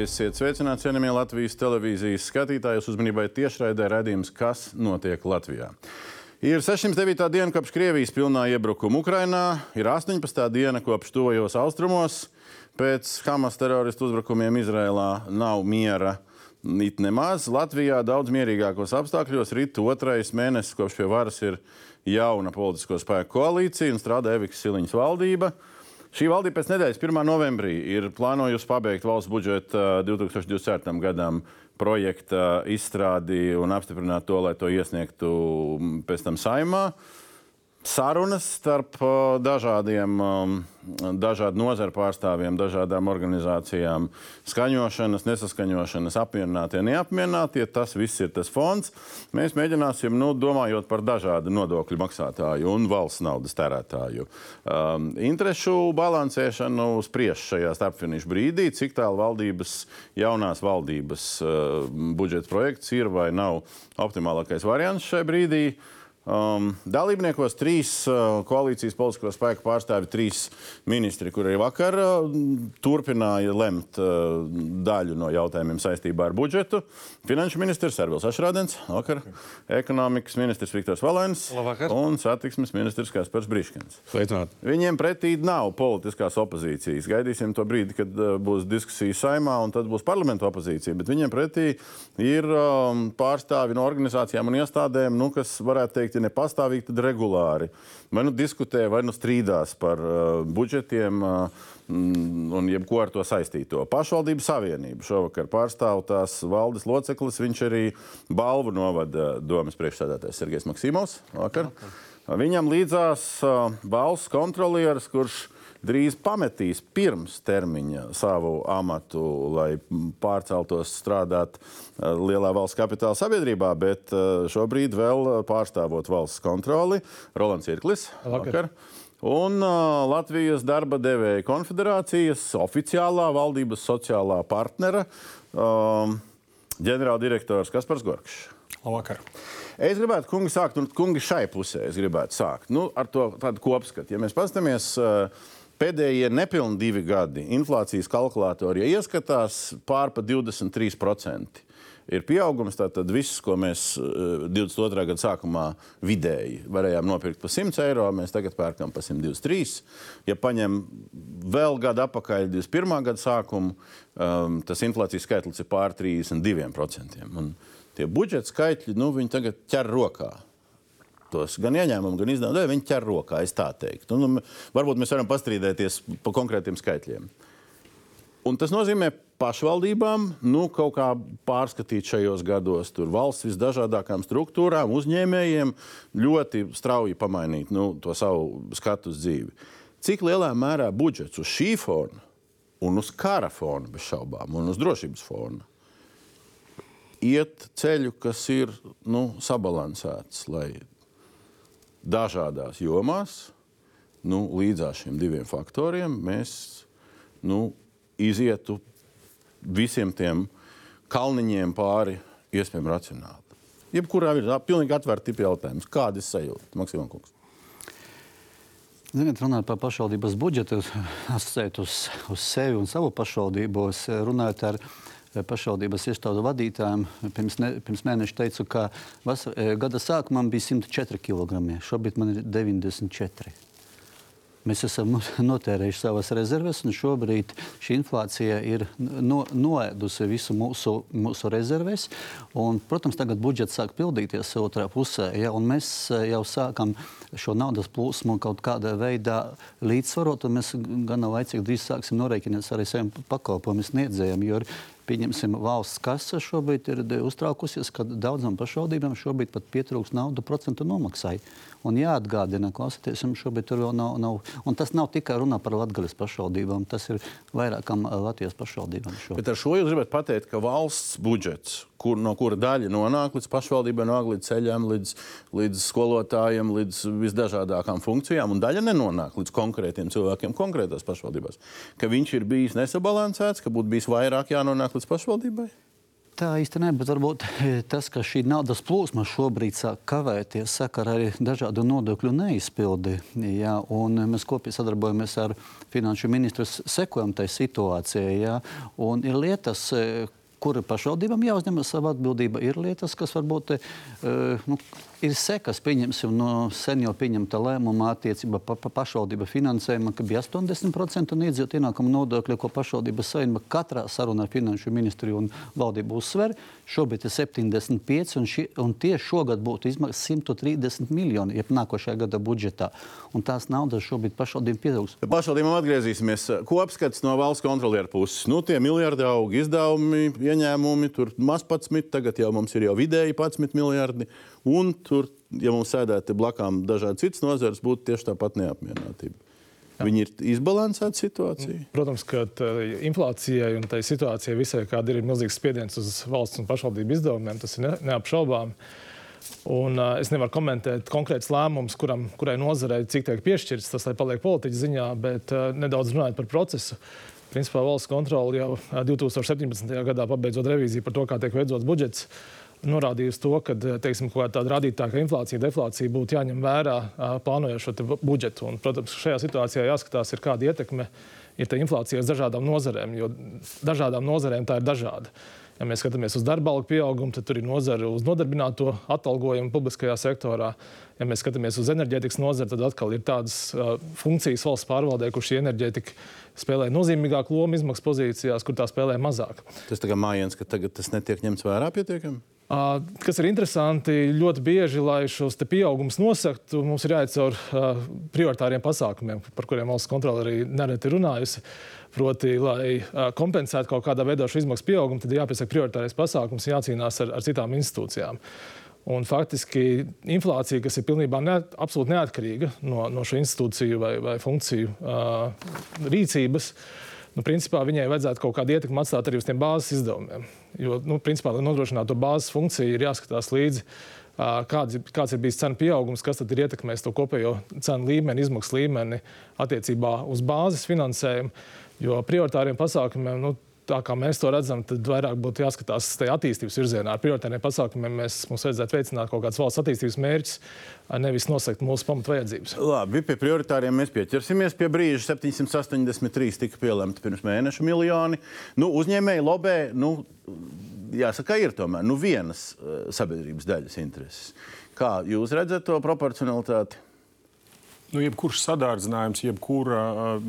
Esiet sveicināti, cienījamie Latvijas televīzijas skatītāji. Uz uzmanībai tiešraidē redzējums, kas notiek Latvijā. Ir 609. diena kopš Krievijas pilnā iebrukuma Ukrainā, ir 18. diena kopš tuvajos austrumos. Pēc Hamas teroristu uzbrukumiem Izrēlā nav miera. It nemaz Latvijā daudz mierīgākos apstākļos rit otrais mēnesis, kopš pie varas ir jauna politisko spēku koalīcija un strādā Eviks Siliņas valdība. Šī valdība pēc nedēļas 1. novembrī ir plānojusi pabeigt valsts budžeta 2024. gadam projekta izstrādi un apstiprināt to, lai to iesniegtu pēc tam saimā. Sarunas starp dažādiem, dažādu nozaru pārstāvjiem, dažādām organizācijām, skaņošanas, nesaskaņošanas, apmierinātie, neapmierinātie. Tas viss ir tas fonds. Mēs mēģināsim, nu, domājot par dažādu nodokļu maksātāju un valsts naudas tērētāju um, interešu balansēšanu, spriest šajā starpfinišu brīdī, cik tālu valdības, jaunās valdības uh, budžeta projekts ir vai nav optimālākais variants šajā brīdī. Um, dalībniekos trīs uh, koalīcijas politisko spēku pārstāvi, trīs ministri, kuri vakar uh, turpināja lemt uh, daļu no jautājumiem saistībā ar budžetu. Finanšu ministrs Ervils Ašrādens, vakar, ekonomikas ministrs Viktors Valēns un satiksmes ministrs Kaspars Briškins. Sveicināt. Viņiem pretī nav politiskās opozīcijas. Gaidīsim to brīdi, kad uh, būs diskusija saimā un tad būs parlamentu opozīcija. Bet viņiem pretī ir um, pārstāvi no organizācijām un iestādēm, nu, kas varētu teikt, ir nepastāvīgi, tad regulāri. Vai nu diskutē, vai nu strīdās par uh, budžetiem. Uh, mm, Un jebko ar to saistīto. Pašvaldību savienība šovakar pārstāv tās valdes loceklis. Viņš arī balvu novada domas priekšsēdētājs Sergejs Maksimovs. Vakar. Viņam līdzās uh, valsts kontrolieris, kurš drīz pametīs pirms termiņa savu amatu, lai pārceltos strādāt uh, lielā valsts kapitāla sabiedrībā, bet uh, šobrīd vēl pārstāvot valsts kontroli Rolands Irklis. Vakar. Vakar. Un uh, Latvijas darba devēja konfederācijas oficiālā valdības sociālā partnera um, ģenerāldirektors Kaspars Gorkšs. Labvakar. Es gribētu, kungi, sākt, un kungi šai pusē es gribētu sākt nu, ar to tādu kopskatu. Ja mēs paskatāmies uh, pēdējie nepilni divi gadi, inflācijas kalkulatori, ja ieskatās pār pa 23%. Ir pieaugums, tātad viss, ko mēs uh, 22. gada sākumā vidēji varējām nopirkt par 100 eiro, mēs tagad pērkam par 123. Ja paņem vēl gadu atpakaļ, 21. gada sākumu, um, tas inflācijas skaitlis ir pār 32%. Un tie budžeta skaitļi, nu, viņi tagad ķer rokā tos gan ieņēmumu, gan izdevumu. Viņi ķer rokā, es tā teiktu. Nu, varbūt mēs varam pastrīdēties par konkrētiem skaitļiem. Un tas nozīmē pašvaldībām nu, kaut kā pārskatīt šajos gados tur valsts visdažādākām struktūrām, uzņēmējiem ļoti strauji pamainīt nu, to savu skatu uz dzīvi. Cik lielā mērā budžets uz šī fona un uz kara fona bez šaubām un uz drošības fona iet ceļu, kas ir nu, sabalansēts, lai dažādās jomās nu, līdzās šiem diviem faktoriem mēs nu, izietu visiem tiem kalniņiem pāri iespējami racionāli. Jebkurā ir pilnīgi atvērta tipa jautājums. Kāda ir sajūta, Maksimam Kungs? Ziniet, runājot par pašvaldības budžetu, asociēt uz, uz sevi un savu pašvaldību, es runāju ar pašvaldības iestādu vadītājiem. Pirms, ne, pirms mēneša teicu, ka vasar, gada sākumā bija 104 kg, šobrīd man ir 94. Mēs esam notērējuši savas rezerves, un šobrīd šī inflācija ir no, noēdusi visu mūsu, mūsu rezerves. Un, protams, tagad budžets sāk pildīties otrā pusē, ja, un mēs jau sākam šo naudas plūsmu kaut kādā veidā līdzsvarot, un mēs gan laicīgi drīz sāksim norēķināt arī saviem pakalpojumu sniedzējiem. Jo pieņemsim, valsts kasa šobrīd ir uztraukusies, ka daudzām pašvaldībām šobrīd pat pietrūks naudu procentu nomaksai. Un jāatgādina, klausieties, šobrīd tur vēl nav, nav. Un tas nav tikai runa par Latvijas pašvaldībām, tas ir vairākām Latvijas pašvaldībām. Šobrīd. Bet ar šo jūs gribat pateikt, ka valsts budžets, kur, no kura daļa nonāk līdz pašvaldībai, nonāk līdz ceļiem, līdz, līdz skolotājiem, līdz visdažādākām funkcijām, un daļa nenonāk līdz konkrētiem cilvēkiem konkrētās pašvaldībās. Ka viņš ir bijis nesabalansēts, ka būtu bijis vairāk jānonāk līdz pašvaldībai? Tā īsti nē, bet varbūt tas, ka šī naudas plūsma šobrīd sāk kavēties sakarā ar dažādu nodokļu neizpildi. Jā, mēs kopīgi sadarbojamies ar finanšu ministru, sekojam tai situācijai. Jā, un ir lietas, kura pašvaldībām jāuzņemas savu atbildību. Ir lietas, kas varbūt uh, nu, ir sekas, pieņemsim, no sen jau pieņemta lēmuma attiecībā par pa pašvaldību finansējumu, ka bija 80% no iedzīvotāju ienākuma nodokļa, ko pašvaldības saimnieka katrā sarunā ar finanšu ministriju un valdību uzsver. Šobrīd ir 75, un, ši, un tieši šogad būtu izmaksas 130 miljoni, ja nākošajā gada budžetā. Un tās naudas šobrīd pašvaldībām pieaugs. Pašvaldībām atgriezīsimies. Kopskats no valsts kontrolieru puses. Nu, tie miljardi aug izdevumi, ieņēmumi, tur maz 11, tagad jau mums ir jau vidēji 11 miljardi. Un tur, ja mums sēdētu blakām dažādi citas nozares, būtu tieši tāpat neapmierinātība. Jā. Viņi ir izbalansēti situācija. Protams, ka inflācijai un tai situācijai visai kāda ir milzīgs spiediens uz valsts un pašvaldību izdevumiem. Tas ir ne, neapšaubām. Un, uh, es nevaru komentēt konkrētus lēmumus, kuram, kurai nozarei cik tiek piešķirts. Tas paliek politiķa ziņā, bet uh, nedaudz runājot par procesu. Principā valsts kontrole jau 2017. gadā pabeidzot revīziju par to, kā tiek veidots budžets. Uh, norādījusi to, ka teiksim, tāda rādītāja, ka inflācija, deflācija būtu jāņem vērā plānojot šo budžetu. Un, protams, šajā situācijā jāskatās, ir kāda ietekme ir inflācija uz dažādām nozarēm, jo dažādām nozarēm tā ir dažāda. Ja mēs skatāmies uz darba algu pieaugumu, tad tur ir nozara uz nodarbināto atalgojumu publiskajā sektorā. Ja mēs skatāmies uz enerģētikas nozari, tad atkal ir tādas uh, funkcijas valsts pārvaldē, kur šī enerģētika spēlē nozīmīgāku lomu izmaksu pozīcijās, kur tā spēlē mazāk. Tas tā kā mājiens, ka tagad tas netiek ņemts vērā pietiekami? Kas ir interesanti, ļoti bieži, lai šos pieaugumus nosaktu, mums ir jāiet caur uh, prioritāriem pasākumiem, par kuriem valsts kontrole arī nereti runājusi. Proti, lai uh, kompensētu kaut kādā veidā šo izmaksu pieaugumu, tad ir jāpiesaka prioritārais pasākums, jācīnās ar, ar citām institūcijām. Un faktiski inflācija, kas ir pilnībā ne, absolūti neatkarīga no, no šo institūciju vai, vai funkciju uh, rīcības, uh, nu, principā viņai vajadzētu kaut kādu ietekmi atstāt arī uz tiem bāzes izdevumiem. Jo, nu, principā, lai nodrošinātu to bāzes funkciju, ir jāskatās līdzi. Kāds, kāds ir bijis cenu pieaugums, kas ir ietekmējis to kopējo cenu līmeni, izmaksu līmeni attiecībā uz bāzes finansējumu. Jo prioritāriem pasākumiem nu, tā kā mēs to redzam, tad vairāk būtu jāskatās tajā attīstības virzienā. Ar prioritāriem pasākumiem mēs, mums vajadzētu veicināt kaut kādas valsts attīstības mērķus, nevis nosakt mūsu pamatu vajadzības. Labi, pie prioritāriem mēs pieķersimies. Pie brīža 783 tika pielemti pirms mēneša miljoni. Nu, uzņēmēji lobē, nu, jāsaka, ir tomēr nu, vienas uh, sabiedrības daļas intereses. Kā jūs redzat to proporcionalitāti? Nu, jebkurš sadārdzinājums, jebkura uh,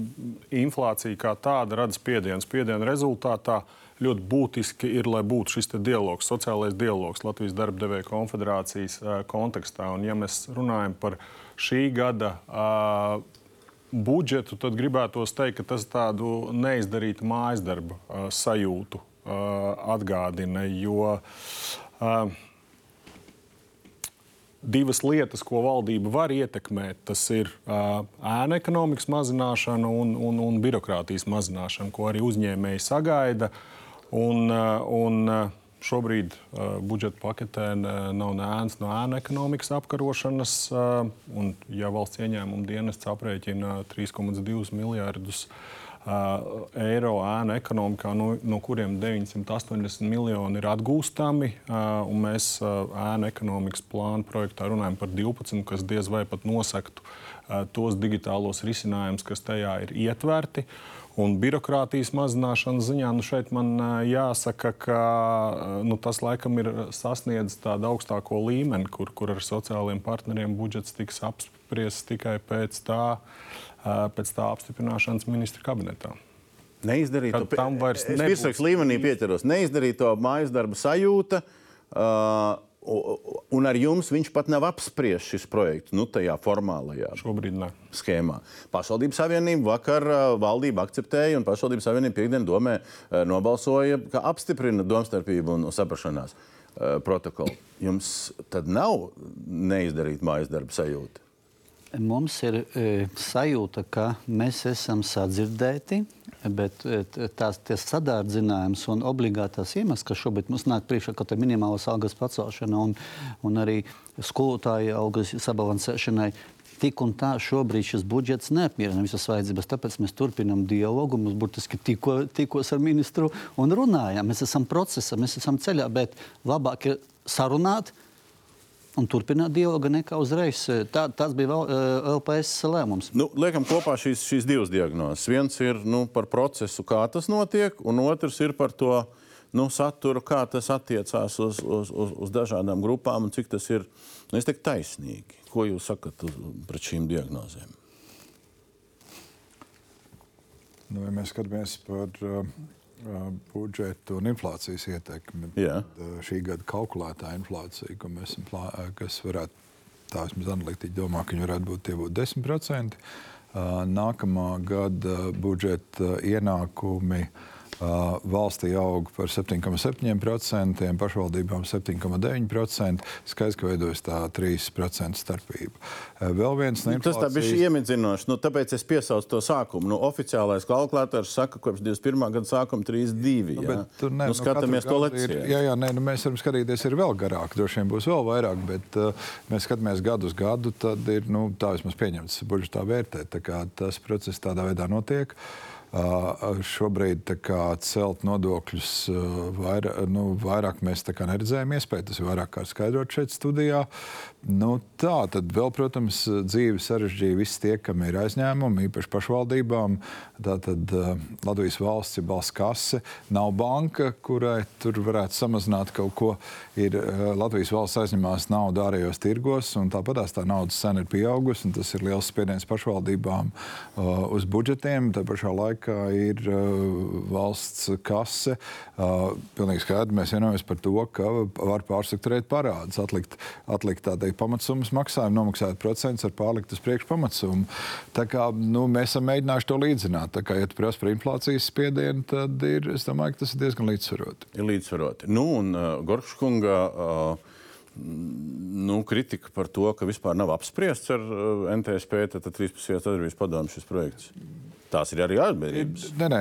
inflācija kā tāda rada spiedienu. Spiedienu rezultātā ļoti būtiski ir, lai būtu šis dialogs, sociālais dialogs Latvijas darba devēja konfederācijas uh, kontekstā. Un, ja mēs runājam par šī gada uh, budžetu, tad gribētos teikt, ka tas tādu neizdarītu mājas darba uh, sajūtu uh, atgādina. Jo, uh, divas lietas, ko valdība var ietekmēt. Tas ir uh, ēna ekonomikas mazināšana un, un, un birokrātijas mazināšana, ko arī uzņēmēji sagaida. Un, uh, un, Šobrīd uh, budžeta paketē nav ne ēnas no ēna ekonomikas apkarošanas. Uh, un, ja valsts ieņēmuma dienests aprēķina 3,2 miljardus Uh, eiro ēnu ekonomikā, no, no kuriem 980 miljoni ir atgūstami. Mēs ēnu ekonomikas plānu projektā runājam par 12, kas diez vai pat nosaktu tos digitālos risinājumus, kas tajā ir ietverti. Un birokrātijas mazināšanas ziņā nu šeit man jāsaka, ka nu, tas laikam ir sasniedzis tādu augstāko līmeni, kur, kur ar sociālajiem partneriem budžets tiks apspriests tikai pēc tā, pēc tā apstiprināšanas ministra kabinetā. Neizdarīt to tam vairs nebūs. Virsrakstu līmenī pieķeros. Neizdarīt to mājas darba sajūta. Uh, Un ar jums viņš pat nav apspriests šis projekts, nu, tajā formālajā Šobrīd ne. schēmā. Pašvaldības savienība vakar valdība akceptēja, un pašvaldības savienība piekdien domē nobalsoja, ka apstiprina domstarpību un saprašanās protokolu. Jums tad nav neizdarīt mājas darba sajūta? Mums ir e, sajūta, ka mēs esam sadzirdēti, bet e, tās sadārdzinājums un obligātās iemesls, kas šobrīd mums nāk priekšā, kaut ir minimālas algas pacelšana un, un arī skolotāja algas sabalansēšanai, tik un tā šobrīd šis budžets neapmierina visas vajadzības. Tāpēc mēs turpinām dialogu. Mēs burtiski tikko, tikos ar ministru un runājām. Mēs esam procesā, mēs esam ceļā, bet labāk ir sarunāt un turpināt dialogu nekā uzreiz. Tā, tas bija vēl, uh, LPS lēmums. Nu, liekam kopā šīs, šīs divas diagnozes. Viens ir nu, par procesu, kā tas notiek, un otrs ir par to nu, saturu, kā tas attiecās uz, uz, uz, uz dažādām grupām un cik tas ir nu, teiktu, taisnīgi. Ko jūs sakat pret šīm diagnozēm? Nu, ja mēs skatāmies par uh, budžetu un inflācijas ietekmi. Jā. Šī gada kalkulētā inflācija, ko mēs esam plā, kas varētu, tā vismaz analītiķi domā, ka viņi varētu būt tie būt 10%. Nākamā gada budžeta ienākumi Uh, valstī aug par 7,7%, pašvaldībām 7,9%. Skaidrs, ka veidojas tā 3% starpība. Vēl viens nu, inflācijas... Tas tā bija iemidzinoši. Nu, tāpēc es piesaucu to sākumu. Nu, oficiālais kalkulators saka, ka kopš 21. gada sākuma 3,2. Nu, tur ne, nu, skatāmies nu, to lecību. Jā, jā, nē, nu, mēs varam skatīties, ir vēl garāk. Droši vien būs vēl vairāk, bet uh, mēs skatāmies gadu uz gadu, tad ir nu, tā vismaz pieņemts budžetā vērtēt. Tā tas process tādā veidā notiek. Uh, Šobrīd kā, celt nodokļus vairāk, nu, vairāk mēs neredzējām iespēju. Tas ir vairāk kā skaidrot šeit studijā. Nu, tā tad vēl, protams, dzīve sarežģīja visi tie, kam ir aizņēmumi, īpaši pašvaldībām. Tātad Latvijas valsts ir balss kase, nav banka, kurai tur varētu samazināt kaut ko. Ir Latvijas valsts aizņemās naudu ārējos tirgos, un tāpat tā naudas cena ir pieaugusi, un tas ir liels spiediens pašvaldībām uz budžetiem. Tā pašā laikā ir uh, valsts kase. Uh, pilnīgi skaidri mēs vienojamies par to, ka var pārstrukturēt parādus, atlikt, atlikt teikt, pamatsummas maksājumu, nomaksāt procentus ar pārlikt uz priekšu pamatsummu. Tā kā nu, mēs esam mēģinājuši to līdzināt. Tā kā, ja tu prasa par inflācijas spiedienu, tad ir, es domāju, ka tas ir diezgan līdzsvaroti. Ir līdzsvaroti. Nu, un uh, Gorškunga. Uh, nu, kritika par to, ka vispār nav apspriests ar uh, NTSP, tad 13. sadarbības padomu šis projekts. Tās ir arī atbildības. Nē, nē,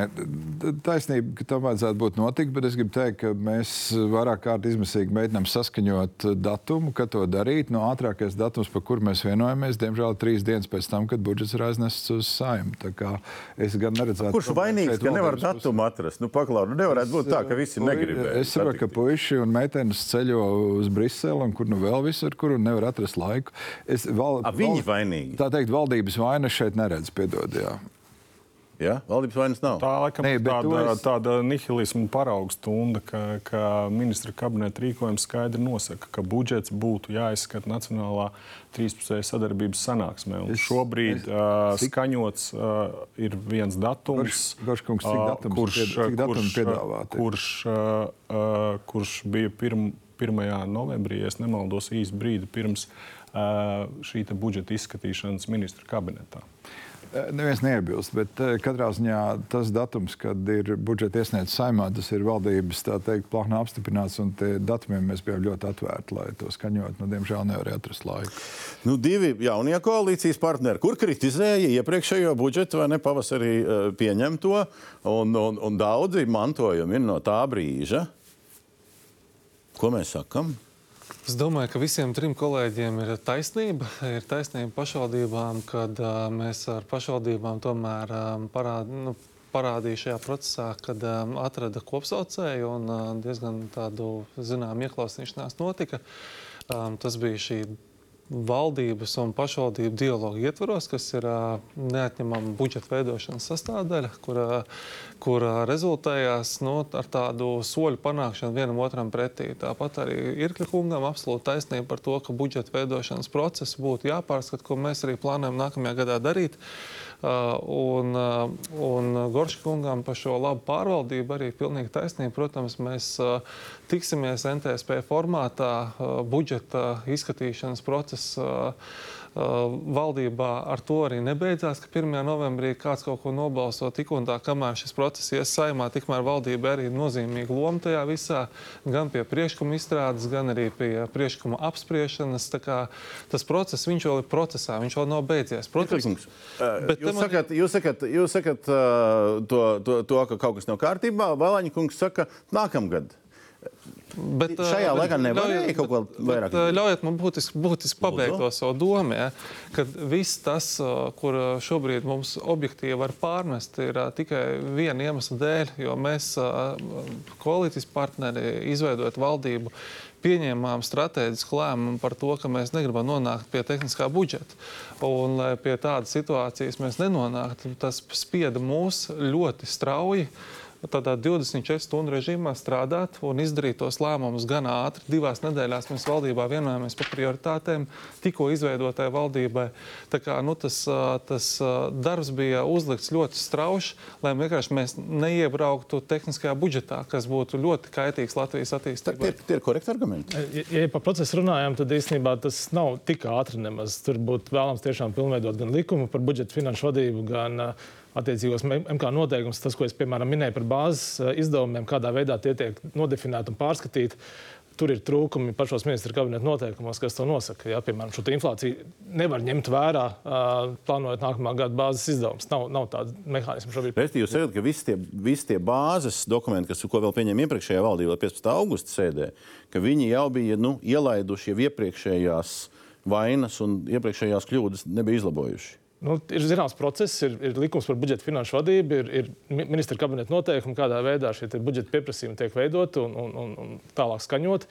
taisnība, ka tam vajadzētu būt notikt, bet es gribu teikt, ka mēs vairāk kārt izmisīgi mēģinām saskaņot datumu, kad to darīt. No ātrākais datums, par kuru mēs vienojamies, diemžēl trīs dienas pēc tam, kad budžets ir aiznests uz saimnu. Es gan neredzētu, kurš vainīgs, ka nevar datumu atrast. Nu, paklau, nu nevarētu būt tā, ka visi negribēja. Es saprotu, ka puiši un meitenes ceļo uz Briseli un kur nu vēl visur, kur nevar atrast laiku. Es, val, A, viņi val, vainīgi. Tā teikt, valdības vaina šeit neredz, piedod. Jā. Ja? Valdības vainas nav. Tā laikam ir tāda, es... tāda nihilisma parauga stunda, ka, ka ministra kabineta rīkojums skaidri nosaka, ka budžets būtu jāizskata Nacionālā trīspusēja sadarbības sanāksmē. Es, šobrīd es, uh, cik... skaņots uh, ir viens datums, Garš, kungs, cik datums kurš, cik datums kurš, kurš, uh, uh, kurš bija pirm, 1. novembrī, ja nemaldos, īsi brīdi pirms uh, šī budžeta izskatīšanas ministra kabinetā. Eh, neviens neiebilst, bet eh, katrā ziņā tas datums, kad ir budžeta iesniegts saimā, tas ir valdības teikt, plānā apstiprināts. Un datumiem mēs bijām ļoti atvērti, lai to skaņot. Nu, diemžēl nevarēja atrast laiku. Nu, divi jaunie koalīcijas partneri, kur kritizēja iepriekšējo budžetu vai ne pavasarī eh, pieņemto, un, un, un daudzi mantojumi ir no tā brīža. Ko mēs sakām? Es domāju, ka visiem trim kolēģiem ir taisnība. Ir taisnība pašvaldībām, kad uh, mēs ar pašvaldībām tomēr um, parād, nu, parādīja šajā procesā, kad um, atrada kopsaucēju un uh, diezgan tādu zinām ieklausīšanās notika. Um, tas bija šī valdības un pašvaldību dialogu ietvaros, kas ir neatņemama budžeta veidošanas sastāvdaļa, kur, kur rezultējās nu, ar tādu soļu panākšanu vienam otram pretī. Tāpat arī Irkļa kungam absolūti taisnība par to, ka budžeta veidošanas process būtu jāpārskata, ko mēs arī plānojam nākamajā gadā darīt. Uh, un, uh, un Gorškungam par šo labu pārvaldību arī pilnīgi taisnība. Protams, mēs uh, tiksimies NTSP formātā budžeta izskatīšanas procesa valdībā ar to arī nebeidzās, ka 1. novembrī kāds kaut ko nobalso tik un tā, kamēr šis process ies saimā, tikmēr valdība arī ir nozīmīga loma tajā visā, gan pie priekšlikuma izstrādes, gan arī pie priekšlikuma apspriešanas. Tas process, viņš vēl ir procesā, viņš vēl nav beidzies. Protams, bet jūs, sakat, jūs sakat, jūs sakat uh, to, to, to, ka kaut kas nav kārtībā, Valaņa kungs saka nākamgad. Bet, Šajā laikā nevarēja kaut ko bet- vairāk bet, Ļaujiet man būtiski, būtiski pabeigt to savu domu, ja, ka viss tas, ā, kur šobrīd mums objektīvi var pārmest, ir tikai viena iemesla dēļ, jo mēs koalīcijas partneri izveidojot valdību pieņēmām strateģisku lēmumu par to, ka mēs negribam nonākt pie tehniskā budžeta. Un, lai pie tādas situācijas mēs nenonāktu, tas spieda mūs ļoti strauji tādā 24 stundu režīmā strādāt un izdarīt tos lēmumus gan ātri. Divās nedēļās mēs valdībā vienojāmies par prioritātēm, tikko izveidotai valdībai. Tā kā, nu, tas, tas darbs bija uzlikts ļoti strauši, lai vienkārši mēs neiebrauktu tehniskajā budžetā, kas būtu ļoti kaitīgs Latvijas attīstībai. tie, tie ir korekti argumenti. Ja, ja par procesu runājam, tad īstenībā tas nav tik ātri nemaz. Tur būtu vēlams tiešām pilnveidot gan likumu par budžeta finanšu vadību, gan uh, attiecīgos MK noteikumus. Tas, ko es piemēram minēju par bāzes uh, izdevumiem, kādā veidā tie tiek nodefinēti un pārskatīti. Tur ir trūkumi pašos ministra kabineta noteikumos, kas to nosaka. Jā, piemēram, šo inflāciju nevar ņemt vērā, uh, plānojot nākamā gada bāzes izdevumus. Nav, nav tāda mehānisma šobrīd. Respektīvi, jūs sakat, ka visi tie, visi tie bāzes dokumenti, kas, ko vēl pieņēma iepriekšējā valdībā, 15. augusta sēdē, ka viņi jau bija nu, ielaiduši jau iepriekšējās vainas un iepriekšējās kļūdas nebija izlabojuši. Nu, ir zināms process, ir, ir likums par budžeta finanšu vadību, ir, ir mi- ministra kabineta noteikumi, kādā veidā šie budžeta pieprasījumi tiek veidoti un, un, un, un tālāk skaņot.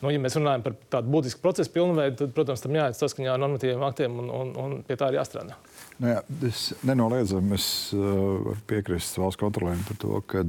Nu, ja mēs runājam par tādu būtisku procesu pilnveidu, tad, protams, tam jāiet saskaņā ar normatīviem aktiem un, un, un pie tā ir jāstrādā. Nu, jā, es nenoliedzami es, uh, varu piekrist valsts kontrolēm par to, ka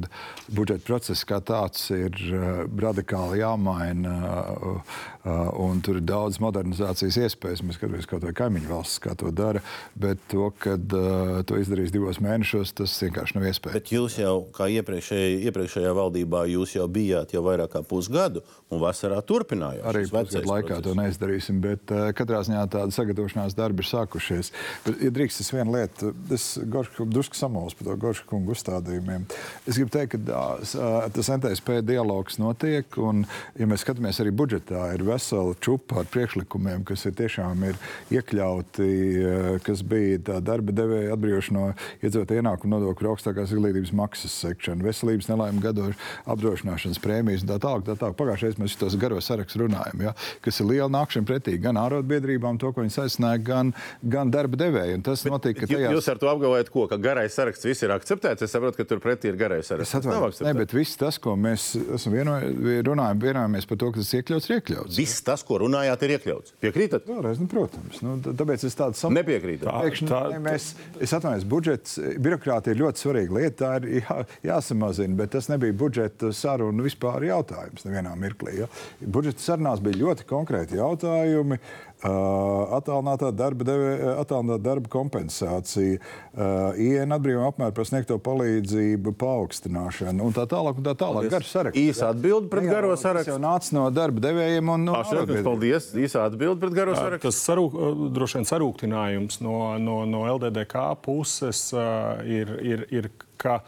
budžeta process kā tāds ir uh, radikāli jāmaina. Uh, uh, un tur ir daudz modernizācijas iespējas. Mēs skatāmies kaut vai kaimiņu valsts, kā to dara. Bet to, ka uh, to izdarīs divos mēnešos, tas vienkārši nav iespējams. Bet jūs jau, kā iepriekšējā, iepriekšējā valdībā, jūs jau bijāt jau vairāk kā pusgadu un vasarā turpinājāt. Arī pusgadu laikā to process. neizdarīsim, bet uh, katrā ziņā tāda sagatavošanās darbi ir sākušies. Bet, ja drīkst, es vienu lietu, es drusku samolos par to Gorša kungu uzstādījumiem. Es gribu teikt, ka tas NTSP dialogs notiek, un, ja mēs skatāmies arī budžetā, ir vesela čupa ar priekšlikumiem, kas ir tiešām ir iekļauti, ā, kas bija tā darba devēja atbrīvošana no iedzīvotāju ienākumu nodokļu augstākās izglītības maksas sekšana, veselības nelaimes gadošu apdrošināšanas prēmijas un tā tālāk. Tā tālāk. Pagājušajā mēs tos garos sarakstus runājam, ja, kas ir liela nākšana pretī gan ārotbiedrībām, to, ko viņi aizsniedz, gan, gan darba devējiem. Tas notiek, ka Jū- tajās... Jūs ar to apgalvojat, ko, ka garais saraksts viss ir akceptēts. Es saprotu, ka tur pretī ir garais Es saraksts. Nav atvainojos, bet viss tas, ko mēs esam vienoj, runājam, vienojāmies par to, ka tas iekļauts, ir iekļauts. Viss tas, ko runājāt, ir iekļauts. Piekrītat? Vēlreiz, nu, protams, nu, tāpēc es tādu saprotu. Nepiekrītat. Pēkšņi, tā- ne, mēs, es atvainojos, budžets, birokrātija ir ļoti svarīga lieta. Tā ir jā, jāsamazina, bet tas nebija budžeta sarunu vispār jautājums nevienā mirklī. Ja. Budžeta sarunās bija ļoti konkrēti jautājumi. Uh, Atālinātā darba, deve, atālinātā darba kompensācija, uh, IEN atbrīvojuma apmēra par sniegto palīdzību paaugstināšanu un tā tālāk. Un tā tālāk. Garš saraksts. Īsa atbilde pret jau- garo Tas sarakstu. jau nāca no darba devējiem un no arotbiedrībām. paldies. Īsa atbilde pret garo sarakstu. Tas sarūk, droši vien sarūktinājums no, no, no LDDK puses ir, ir, ir, ka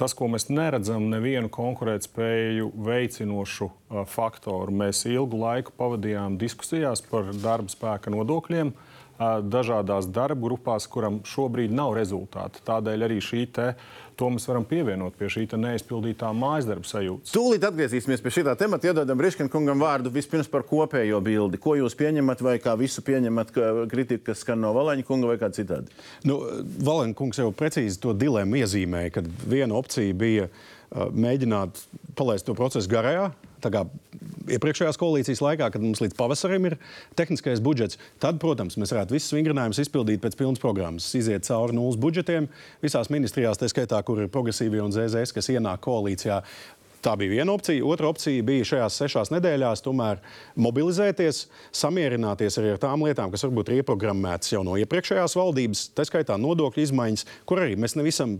tas, ko mēs neredzam, nevienu konkurētspēju veicinošu uh, faktoru. Mēs ilgu laiku pavadījām diskusijās par darba spēka nodokļiem. uh, Dažādās darba grupās, kuram šobrīd nav rezultātu. Tādēļ arī šī te, to mēs varam pievienot pie šī te neizpildītā mājas darba sajūtas. Tūlīt atgriezīsimies pie šī temata. Iedodam Riškina kungam vārdu vispirms par kopējo bildi. Ko jūs pieņemat, vai kā visu pieņemat, ka kritika, kas skan no Valaņa kunga vai kā citādi? Nu, Valēna kungs jau precīzi to dilemmu iezīmēja, kad viena opcija bija mēģināt palaist to procesu garajā. Kā iepriekšējās koalīcijas laikā, kad mums līdz pavasarim ir tehniskais budžets, tad, protams, mēs varētu visus vingrinājumus izpildīt pēc pilnas programmas, iziet cauri nulles budžetiem visās ministrijās, tā skaitā, kur ir progresīvie un ZZS, kas ienāk koalīcijā. Tā bija viena opcija. Otra opcija bija šajās sešās nedēļās tomēr mobilizēties, samierināties arī ar tām lietām, kas varbūt ir ieprogrammētas jau no iepriekšējās valdības, tā skaitā nodokļu izmaiņas, kur arī mēs nevisam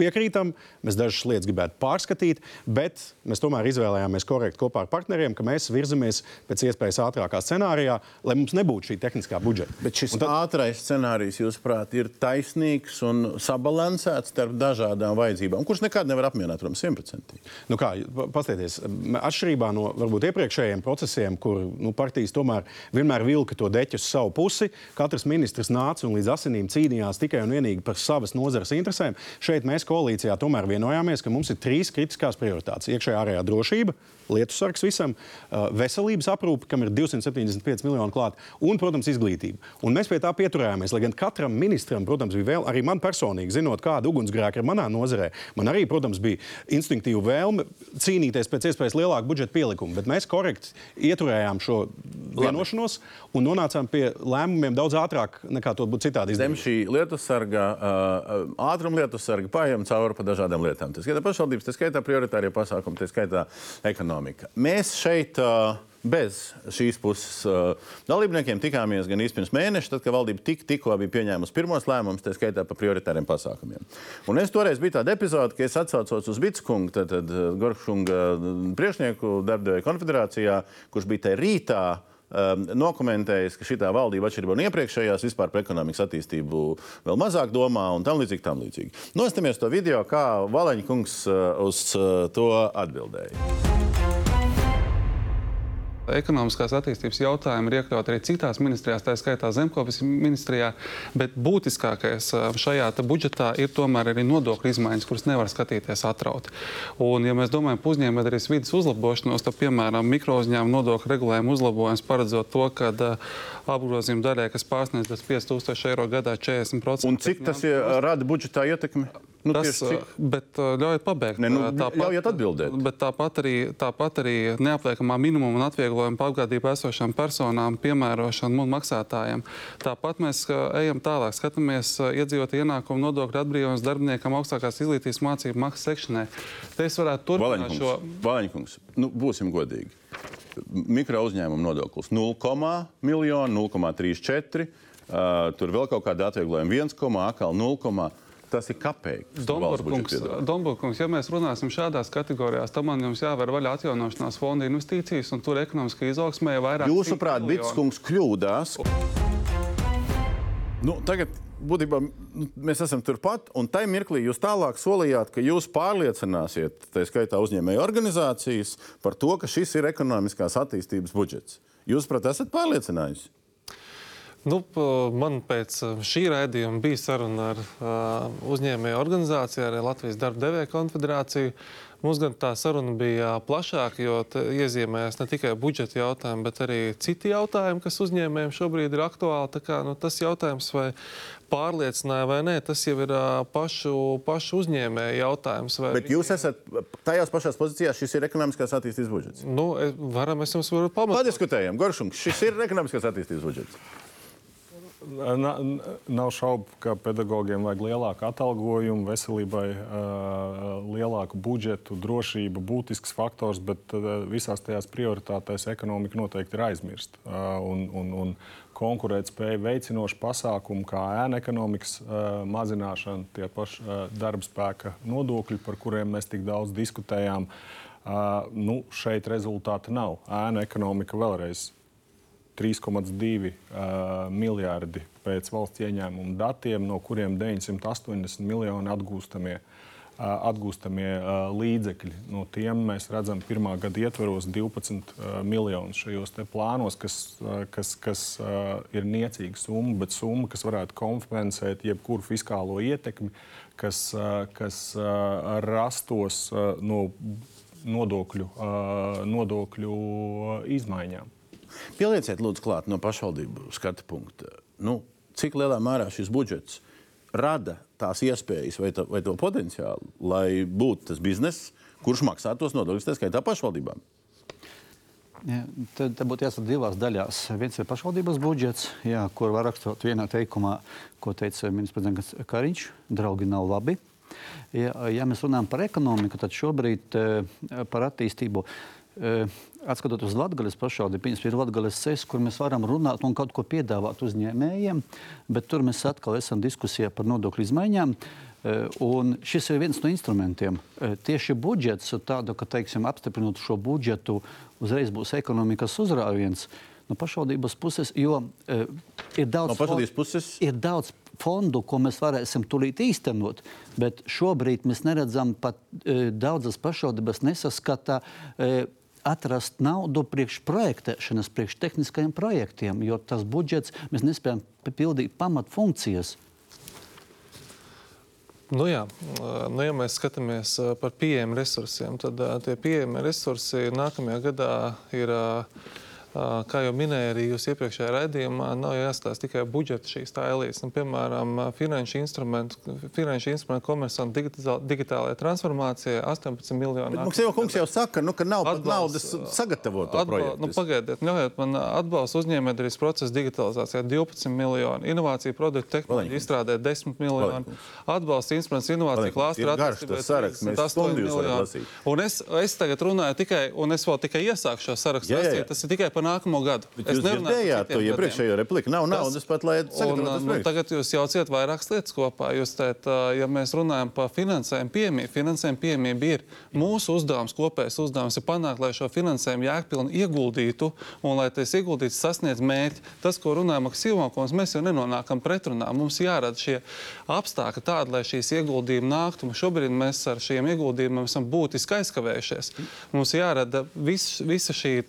piekrītam. Mēs dažas lietas gribētu pārskatīt, bet mēs tomēr izvēlējāmies korekti kopā ar partneriem, ka mēs virzamies pēc iespējas ātrākā scenārijā, lai mums nebūtu šī tehniskā budžeta. Bet šis Un tad... ātrais scenārijs, jūsuprāt, ir taisnīgs un sabalansēts starp dažādām vajadzībām, kurš nekad nevar apmierināt, protams, simtprocentīgi. Nu kā, pa- paskatieties, atšķirībā no varbūt iepriekšējiem procesiem, kur nu, partijas tomēr vienmēr vilka to deķu uz savu pusi, katrs ministrs nāca un līdz asinīm cīnījās tikai un vienīgi par savas nozares interesēm. Šeit mēs koalīcijā tomēr vienojāmies, ka mums ir trīs kritiskās prioritātes - iekšējā ārējā drošība, lietu sargs visam, veselības aprūpe, kam ir 275 miljoni klāt, un, protams, izglītība. Un mēs pie tā pieturējāmies. Lai gan katram ministram, protams, bija vēl, arī man personīgi, zinot, kāda ugunsgrēka ir manā nozarē, man arī, protams, bija instinktīva vēlme cīnīties pēc iespējas lielāku budžeta pielikumu. Bet mēs korekti ieturējām šo vienošanos un nonācām pie lēmumiem daudz ātrāk nekā to būtu citādi Zem šī lietusarga, uh, ātruma lietusarga pārējām cauri pa dažādām lietām. Tas skaitā pašvaldības, tas skaitā prioritārie pasākumi, tas skaitā ekonomika. Mēs šeit bez šīs puses dalībniekiem tikāmies gan īstenībā pirms mēneša, tad, kad valdība tik, tikko bija pieņēmusi pirmos lēmumus, tā skaitā par prioritāriem pasākumiem. Un es toreiz biju tāda epizode, ka es atsaucos uz Bitskungu, tad, tad Goršunga priekšnieku darbdevēja konfederācijā, kurš bija tajā rītā um, nokomentējis, ka šī valdība atšķirībā no iepriekšējās vispār par ekonomikas attīstību vēl mazāk domā un tam līdzīgi. Tam līdzīgi. Nostamies to video, kā Valeņa kungs uh, uz uh, to atbildēja. Ekonomiskās attīstības jautājumi ir iekļauti arī citās ministrijās, tā skaitā zemkopības ministrijā, bet būtiskākais šajā budžetā ir tomēr arī nodokļu izmaiņas, kuras nevar skatīties atrauti. Un, ja mēs domājam par uzņēmējdarbības vidas uzlabošanos, tad, piemēram, mikrouzņēmuma nodokļu regulējuma uzlabojums paredzot to, ka uh, apgrozījuma daļai, kas pārsniedz 5000 eiro gadā, 40%. Un cik tas ir, rada budžetā ietekmi? Nu, Tas, cik? bet ļaujiet pabeigt. Ne, nu, Uh, ļaujiet atbildēt. Bet tāpat arī, tāpat arī neapliekamā minimuma un atvieglojuma pagadību esošām personām piemērošana un maksātājiem. Tāpat mēs ejam tālāk, skatāmies iedzīvotāju ienākumu nodokļu atbrīvojums darbiniekam augstākās izglītības mācību maksas sekšanai. Te es varētu turpināt šo. Vāļņkungs, nu, būsim godīgi. Mikro uzņēmuma nodoklis 0, miljonu, 0,34. Uh, tur vēl kaut kāda atvieglojuma 1, atkal 0. Tas ir kapeiks. Domburkungs, ja mēs runāsim šādās kategorijās, tad man jums jāver vaļā atjaunošanās fonda investīcijas, un tur ekonomiskā izaugsmē ir vairāk. Jūsuprāt, Bitskungs kļūdās? Nu, tagad būtībā nu, mēs esam turpat, un tajā mirklī jūs tālāk solījāt, ka jūs pārliecināsiet, tā skaitā uzņēmēju organizācijas, par to, ka šis ir ekonomiskās attīstības budžets. Jūs, prāt, esat pārliecinājusi? Nu, man pēc šī raidījuma bija saruna ar uh, uzņēmēju organizāciju, arī Latvijas darba devēja konfederāciju. Mums gan tā saruna bija plašāka, jo iezīmējas ne tikai budžeta jautājumi, bet arī citi jautājumi, kas uzņēmējiem šobrīd ir aktuāli. Kā, nu, tas jautājums, vai pārliecināja vai nē, tas jau ir uh, pašu, pašu uzņēmēju jautājums. Bet jūs esat tajās pašās pozīcijās, šis ir ekonomiskās attīstības budžets. Nu, varam, es jums varu pamatot. Padiskutējam, Goršungs, šis ir ekonomiskās attīstības budžets. Na, nav šaubu, ka pedagogiem vajag lielāku atalgojumu, veselībai lielāku budžetu, drošība būtisks faktors, bet visās tajās prioritātēs ekonomika noteikti ir aizmirsta. Un, un, un konkurētspēju veicinoši pasākumi, kā ēna ekonomikas mazināšana, tie paši uh, darba spēka nodokļi, par kuriem mēs tik daudz diskutējām, nu, šeit rezultāta nav. Ēna ekonomika vēlreiz 3,2 uh, miljardi pēc valsts ieņēmuma datiem, no kuriem 980 miljoni atgūstamie, atgūstamie līdzekļi. No tiem mēs redzam, pirmā gada ietvaros 12 uh, miljonus šajos plānos, kas, kas, kas ir niecīga summa, bet summa, kas varētu kompensēt jebkuru fiskālo ietekmi, kas, kas rastos no nodokļu, nodokļu izmaiņām. Pielieciet, lūdzu, klāt no pašvaldību skatu punkta. Nu, cik lielā mērā šis budžets rada tās iespējas vai, to, vai to potenciālu, lai būtu tas bizness, kurš maksā tos nodokļus, tā skaitā pašvaldībām? Ja, tad, tad būtu jāsadala divās daļās. Viens ir pašvaldības budžets, jā, kur var rakstot vienā teikumā, ko teica ministrs Kariņš. Draugi nav labi. Ja, ja mēs runājam par ekonomiku, tad šobrīd par attīstību. Atskatoties uz Latvijas pašvaldību, pirms ir Latvijas ceļš, kur mēs varam runāt un kaut ko piedāvāt uzņēmējiem, bet tur mēs atkal esam diskusijā par nodokļu izmaiņām. Un šis ir viens no instrumentiem. Tieši budžets, tādu, ka, teiksim, apstiprinot šo budžetu, uzreiz būs ekonomikas uzrāviens no pašvaldības puses, jo uh, ir daudz, no pašvaldības puses ir daudz fondu, ko mēs varēsim tūlīt īstenot, bet šobrīd mēs neredzam pat daudzas pašvaldības nesaskata. Uh, atrast naudu priekš projektēšanas, priekš tehniskajiem projektiem, jo tas budžets mēs nespējam pildīt pamatfunkcijas. Nu jā, nu, ja mēs skatāmies par pieejamiem resursiem, tad tie pieejamie resursi nākamajā gadā ir Kā jau minēja arī jūs iepriekšējā raidījumā, nav jāstāsta tikai budžeta šīs tēlīs. Nu, piemēram, finanšu instrumentu, finanšu instrumentu komersantu digitālajā transformācijā 18 miljoni. Mums jau kungs jau saka, nu, ka nav pat naudas sagatavot to projektu. Nu, pagaidiet, ļaujiet man atbalstu uzņēmējdarbības procesa digitalizācijā 12 miljoni, inovāciju produktu tehnoloģiju izstrādē 10 miljoni, atbalsta instruments inovāciju klāstu attīstībai 8 miljoni. Un es, es tagad runāju tikai, un es vēl tikai iesāku šo sarakstu. Jā, jā, jā. Tas ir tikai par par nākamo gadu. Bet es nemanāju, ka to iepriekšējo repliku nav naudas pat, lai sagatavotu. Nu, tagad jūs jauciet vairākas lietas kopā. Jūs teicat, ja mēs runājam par finansējumu piemību, finansējumu piemība ir mūsu uzdevums, kopējs uzdevums ir panākt, lai šo finansējumu jēgpilni ieguldītu un lai tas ieguldīts sasniedz mērķi. Tas, ko runājam ar Silvākons, mēs jau nenonākam pretrunā. Mums jārada šie apstākļi tādi, lai šīs ieguldījumi nāktu. Šobrīd mēs ar šiem ieguldījumiem esam būtiski aizkavējušies. Mums jārada vis, visa šī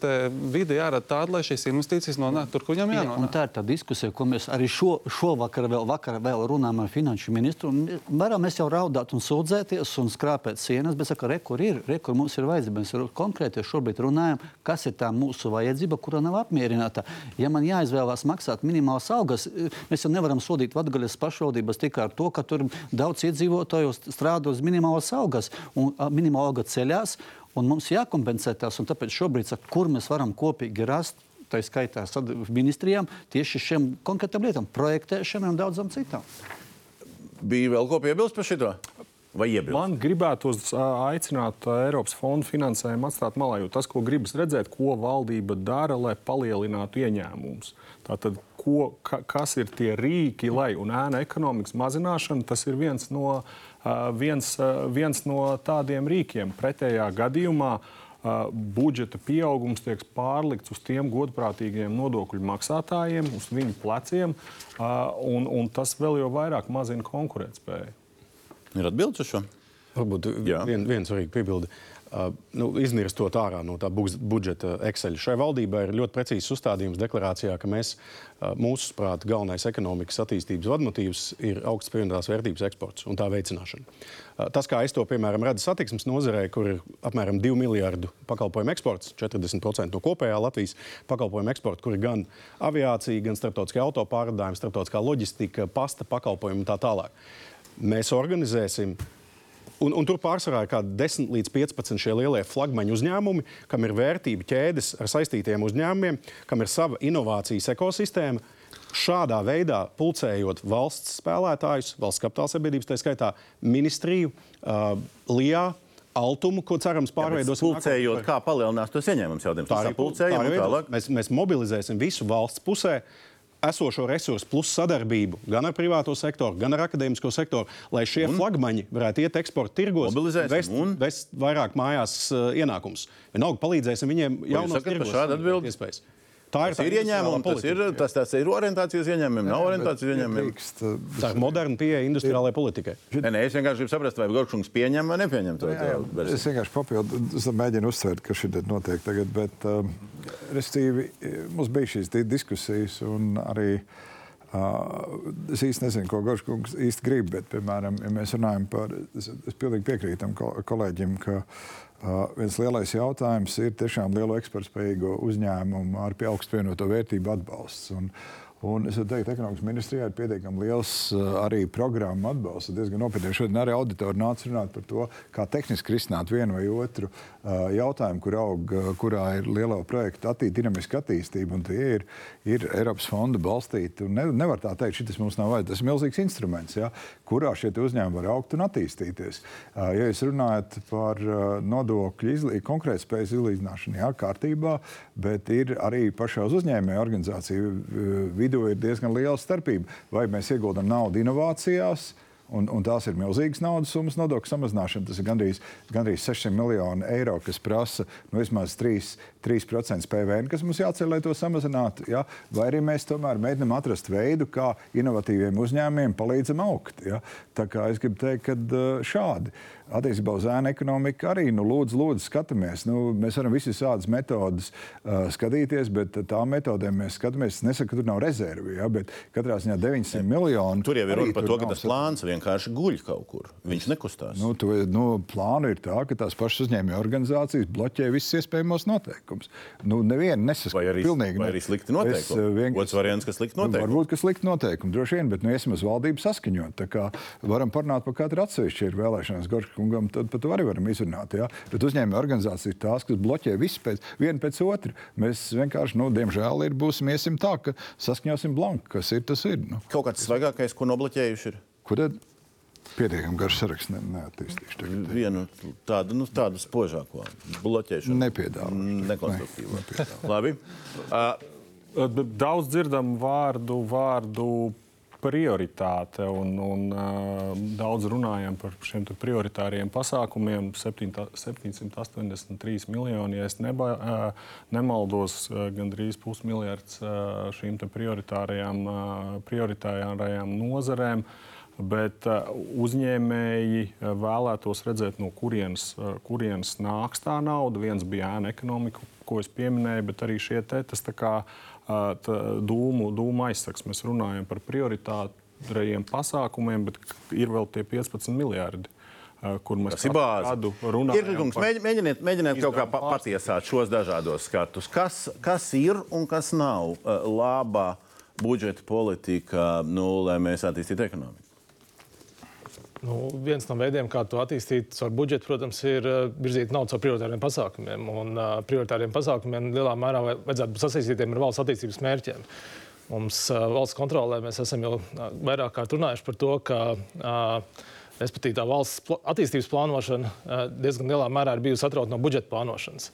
vide, jārada jārada tāda, lai šīs investīcijas nonāktu tur, kur viņam jānonāk. Un tā ir tā diskusija, ko mēs arī šo, šovakar vēl, vakar vēl runājam ar finanšu ministru. Varam mēs jau raudāt un sūdzēties un skrāpēt sienas, bet saka, re, kur ir, re, kur mums ir vajadzība. Mēs konkrēti šobrīd runājam, kas ir tā mūsu vajadzība, kura nav apmierināta. Ja man jāizvēlās maksāt minimālas algas, mēs jau nevaram sodīt Latgaļas pašvaldības tikai ar to, ka tur daudz iedzīvotāju strādā uz minimālas algas un minimāla alga ceļās. Un mums jākompensē tās, un tāpēc šobrīd, saka, kur mēs varam kopīgi rast, tā skaitā ministrijām, tieši šiem konkrētām lietām, projektēšanai un daudzām citām. Bija vēl ko piebilst par šo? Man gribētu aicināt Eiropas fondu finansējumu atstāt malā, jo tas, ko gribas redzēt, ko valdība dara, lai palielinātu ieņēmumus. Tātad, ko, ka, kas ir tie rīki, lai un ēna ekonomikas mazināšana, tas ir viens no uh, viens, viens no tādiem rīkiem. Pretējā gadījumā budžeta pieaugums tiek pārlikts uz tiem godprātīgiem nodokļu maksātājiem, uz viņu pleciem, un, un tas vēl jau vairāk mazina konkurētspēju. Ir atbildes uz šo? Varbūt vien, viens svarīgs piebildi. Nu, iznirstot ārā no tā budžeta Excel. Šai valdībai ir ļoti precīzs uzstādījums deklarācijā, ka mēs, mūsuprāt, galvenais ekonomikas attīstības vadmotīvs ir augsts pievienotās vērtības eksports un tā veicināšana. Tas, kā es to piemēram redzu satiksmes nozarē, kur ir apmēram 2 miljardu pakalpojumu eksports, 40% no kopējā Latvijas pakalpojumu eksporta, kur ir gan aviācija, gan starptautiskie autopārdājumi, starptautiskā loģistika, pasta pakalpojumi un tā tālāk. Mēs organizēsim Un, un tur pārsvarā ir kaut kādi 10 līdz 15 šie lielie flagmaņu uzņēmumi, kam ir vērtība ķēdes ar saistītiem uzņēmumiem, kam ir sava inovācijas ekosistēma. Šādā veidā pulcējot valsts spēlētājus, valsts kapitāla sabiedrības, tā skaitā ministriju, uh, LIA, Altumu, ko cerams pārveidos. Jā, pulcējot, kā palielinās tos ieņēmumus jautājums. Tā arī pulcējot. Mēs, mēs mobilizēsim visu valsts pusē. Esošo resursu plus sadarbību gan ar privāto sektoru, gan ar akadēmisko sektoru, lai šie un? flagmaņi varētu iet eksporta tirgos, vest, un vest vairāk mājās uh, ienākumus. Vienalga palīdzēsim viņiem jaunos tirgos. Šāda atbilde. Iespējas. Tā ir, tas ir ieņēmumi, tas ir, tas, tas ir orientācijas ieņēmumi, nav orientācijas ieņēmumi. Tā ir moderna pieeja industriālajai politikai. Nē, nē, es vienkārši gribu saprast, vai Gorkungs pieņem vai nepieņem to. Jā, es vienkārši papildu, es mēģinu uzsvērt, ka šī notiek tagad, bet, um, restīvi, mums bija šīs diskusijas un arī. Uh, es īsti nezinu, ko Gorkungs īsti grib, bet, piemēram, ja mēs runājam par, es, es pilnīgi piekrītu tam kolēģim, ka uh, Uh, viens lielais jautājums ir tiešām lielo ekspertspējīgo uzņēmumu ar augstu pievienoto vērtību atbalsts. Un, Un es teiktu, ka ekonomikas ministrijā ir pietiekami liels uh, arī programmu atbalsts. Diezgan nopietni. Šodien arī auditori nāca runāt par to, kā tehniski risināt vienu vai otru uh, jautājumu, kur aug, kurā ir lielo projektu attī, dinamiska attīstība. Tie ir, ir Eiropas fonda balstīti. Ne, nevar tā teikt, šis mums nav vajadzīgs. Tas ir milzīgs instruments, ja, kurā šie uzņēmumi var augt un attīstīties. Ja jūs runājat par nodokļu izlī, konkrētspējas izlīdzināšanu, jā, kārtībā, bet ir arī pašā uzņēmēja organizācija vidū ir diezgan liela starpība. Vai mēs ieguldam naudu inovācijās, Un, un tās ir milzīgas naudas summas nodokļu samazināšana. Tas ir gandrīz, gandrīz 600 miljoni eiro, kas prasa nu, vismaz 3, 3% PVN, kas mums jāceļ, lai to samazinātu. Ja? Vai arī mēs tomēr mēģinām atrast veidu, kā inovatīviem uzņēmumiem palīdzam augt. Ja? Tā kā es gribu teikt, ka šādi. Attiecībā uz ēnu ekonomiku arī nu, lūdzu, lūdzu skatāmies. Nu, mēs varam visas tādas metodas uh, skatīties, bet tām metodēm mēs skatāmies. Es nesaku, ka tur nav rezervi, ja, bet katrā ziņā 900 miljoni. Tur jau ir runa par to, ka tas plāns vienkārši guļ kaut kur. Viņš nekustās. Nu, tu, nu, plānu ir tā, ka tās pašas uzņēmēju organizācijas bloķē visus iespējamos noteikumus. Nu, nevienu nesaskata. Vai arī, pilnīgi, vai arī slikti noteikumi? Es, vienkārši- Otrs variants, ka slikti Nu, noteikumi. varbūt, ka slikti noteikumi, droši vien, bet nu, iesim uz valdību saskaņot. Tā kā varam parunāt par katru atsevišķu ir vēlēšanās Gorškungam, tad par to arī varam izrunāt. Ja? Bet uzņēmēju organizācija ir tās, kas bloķē visu pēc, vienu pēc otru. Mēs vienkārši, nu, diemžēl, ir, būsim iesim tā, ka saskaņosim blanku, kas ir, tas ir. Nu. Kaut kāds svaigākais, ko nobloķējuši ir. Ko tad? Pietiekami garš saraksts ne, neattīstīšu. Tagad. Vienu tādu, nu, tādu spožāko bloķēšanu. Nepiedāvāšu. Nekonstruktīvo. Ne. Labi. Uh, Daudz dzirdam vārdu, vārdu prioritāte, un, un uh, daudz runājam par šiem prioritāriem pasākumiem. 7, 783 miljoni, ja es neba, uh, nemaldos, uh, gandrīz pusmiljards uh, šīm prioritārajām, uh, prioritārajām nozarēm. Bet uh, uzņēmēji uh, vēlētos redzēt, no kurienes, uh, kurienes nāks tā nauda. Viens bija ēna ekonomika, ko es pieminēju, bet arī šie te tas tā kā tā dūmu, dūmu aizsaks. Mēs runājam par prioritārajiem pasākumiem, bet ir vēl tie 15 miljardi. Kur mēs ir bāze. gadu runājam mēģiniet, mēģiniet kaut kā patiesāt šos dažādos skatus. Kas, kas ir un kas nav labā budžeta politika, nu, lai mēs attīstītu ekonomiku? Nu, viens no veidiem, kā to attīstīt ar budžetu, protams, ir uh, virzīt naudu caur prioritāriem pasākumiem. Un uh, prioritāriem pasākumiem lielā mērā vaj- vajadzētu būt sasaistītiem ar valsts attīstības mērķiem. Mums uh, valsts kontrolē mēs esam jau uh, vairāk kārt runājuši par to, ka uh, respektīvi tā valsts attīstības plānošana uh, diezgan lielā mērā ir bijusi atrauta no budžeta plānošanas.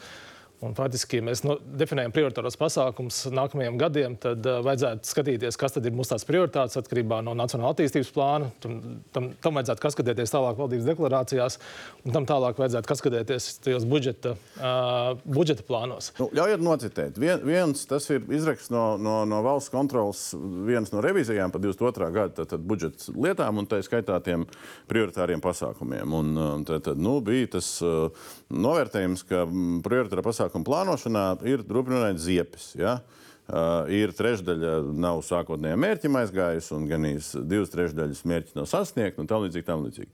Un faktiski, ja mēs no, definējam prioritāros pasākumus nākamajiem gadiem, tad uh, vajadzētu skatīties, kas ir mūsu tās prioritātes atkarībā no Nacionāla attīstības plāna. Tam, tam, tam vajadzētu kaskadēties tālāk valdības deklarācijās, un tam tālāk vajadzētu kaskadēties tajos budžeta, uh, budžeta plānos. Nu, ļaujiet nocitēt. Vien, viens, tas ir izraksts no, no, no valsts kontrolas, viens no revizijām par 22. gada tad, tad budžeta lietām, un tā skaitā tiem prioritāriem pasākumiem. Un, uh, tad, tad, nu, bija tas uh, novērtējums, ka prioritāra pasākuma plānošanā ir rūpīgi ziepes. Ja? Uh, ir trešdaļa nav sākotnējā mērķim aizgājusi, un gan divas trešdaļas mērķi nav sasniegti, un tā līdzīgi. Tam līdzīgi.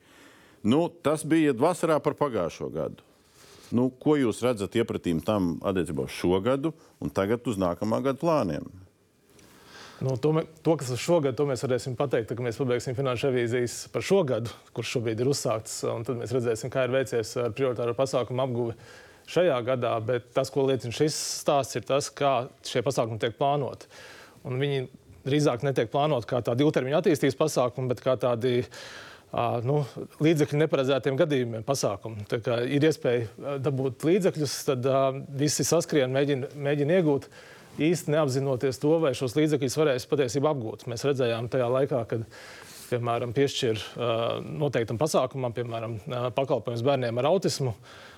Nu, tas bija vasarā par pagājušo gadu. Nu, ko jūs redzat iepratīm tam attiecībā uz šo gadu un tagad uz nākamā gada plāniem? Nu, to, to, kas ir šogad, to mēs varēsim pateikt, kad mēs pabeigsim finanšu revīzijas par šo gadu, kurš šobrīd ir uzsākts. Tad mēs redzēsim, kā ir veicies ar prioritāro pasākumu apguvi šajā gadā. Bet tas, ko liecina šis stāsts, ir tas, kā šie pasākumi tiek plānoti. Un viņi drīzāk netiek plānoti kā tādi ilgtermiņa attīstības pasākumi, bet kā tādi nu, līdzekļu neparedzētiem gadījumiem kā ir iespēja dabūt līdzekļus, tad visi saskrien, mēģina, mēģina iegūt īsti neapzinoties to, vai šos līdzekļus varēs patiesībā apgūt. Mēs redzējām tajā laikā, kad piemēram piešķir uh, noteiktam pasākumam, piemēram, uh, pakalpojums bērniem ar autismu. Uh,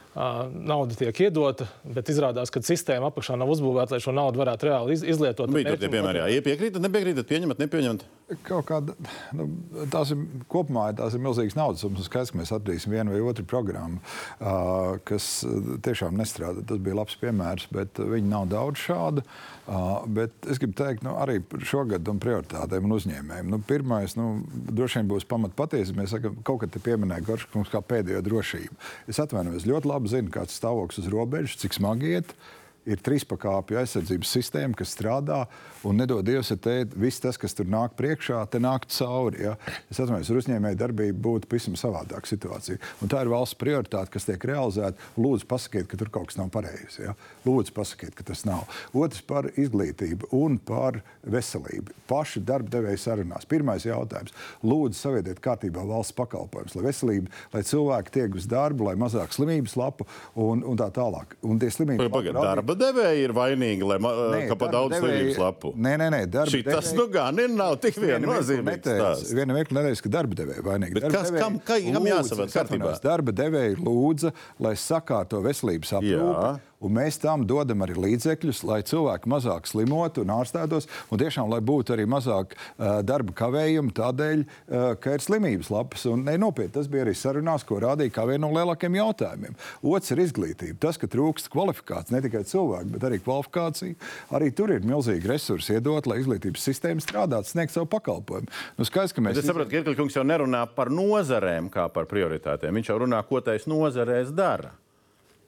nauda tiek iedota, bet izrādās, ka sistēma apakšā nav uzbūvēta, lai šo naudu varētu reāli iz, izlietot. Bija tie piemēri, jā, piekrītat, nepiekrītat, pieņemat, nepieņemat. Kaut kāda, nu, tās ir kopumā tās ir milzīgas naudas summas. Skaidrs, ka mēs atradīsim vienu vai otru programmu, uh, kas uh, tiešām nestrādā. Tas bija labs piemērs, bet uh, viņi nav daudz šādu. Uh, bet es gribu teikt, nu, arī šogad un prioritātēm un uzņēmējiem. Nu, pirmais, nu, droši vien būs pamat patiesība. Mēs sakam, kaut kad te pieminēja Gorškungs kā pēdējo drošību. Es atvainojos, ļoti labi zinu, kāds stāvoklis uz robežas, cik smagi iet ir trīspakāpju aizsardzības sistēma, kas strādā, un nedod Dievs, ja te viss tas, kas tur nāk priekšā, te nāk cauri. Ja? Es atvainojos, ar uzņēmēju darbību būtu pavisam savādāka situācija. Un tā ir valsts prioritāte, kas tiek realizēta. Lūdzu, pasakiet, ka tur kaut kas nav pareizi. Ja? Lūdzu, pasakiet, ka tas nav. Otrs par izglītību un par veselību. Paši darba devēja sarunās. Pirmais jautājums. Lūdzu, savietiet kārtībā valsts pakalpojumus, lai veselība, lai cilvēki tiek uz darbu, lai mazāk slimības lapu un, un tā tālāk. Un tie slimības Pagaid, rādīt- darba devēji ir vainīgi, lai, Nē, ka pa daudz devēji- slimības lapu. Nē, nē, nē darba Šī tas nu gan ir, nav tik viennozīmīgs. Viena mirkli nedēļas, ka darba devēja vainīgi. Bet Darba kas- kam- ka- kam atvainojos, kārtībā? Darba devēja lūdza, lai sakārto veselības aprūpi. Un mēs tam dodam arī līdzekļus, lai cilvēki mazāk slimotu un ārstētos, un tiešām, lai būtu arī mazāk uh, darba kavējumu tādēļ, uh, ka ir slimības lapas. Un, ne, nopietni, tas bija arī sarunās, ko rādīja kā vienu no lielākajiem jautājumiem. Otrs ir izglītība. Tas, ka trūkst kvalifikācijas, ne tikai cilvēku, bet arī kvalifikāciju, arī tur ir milzīgi resursi iedot, lai izglītības sistēma strādātu, sniegt savu pakalpojumu. Nu, skaidrs, ka mēs... Es saprotu, ka Irkļkungs jau nerunā par nozarēm kā par prioritātēm. Viņš jau runā, ko tais nozarēs dara.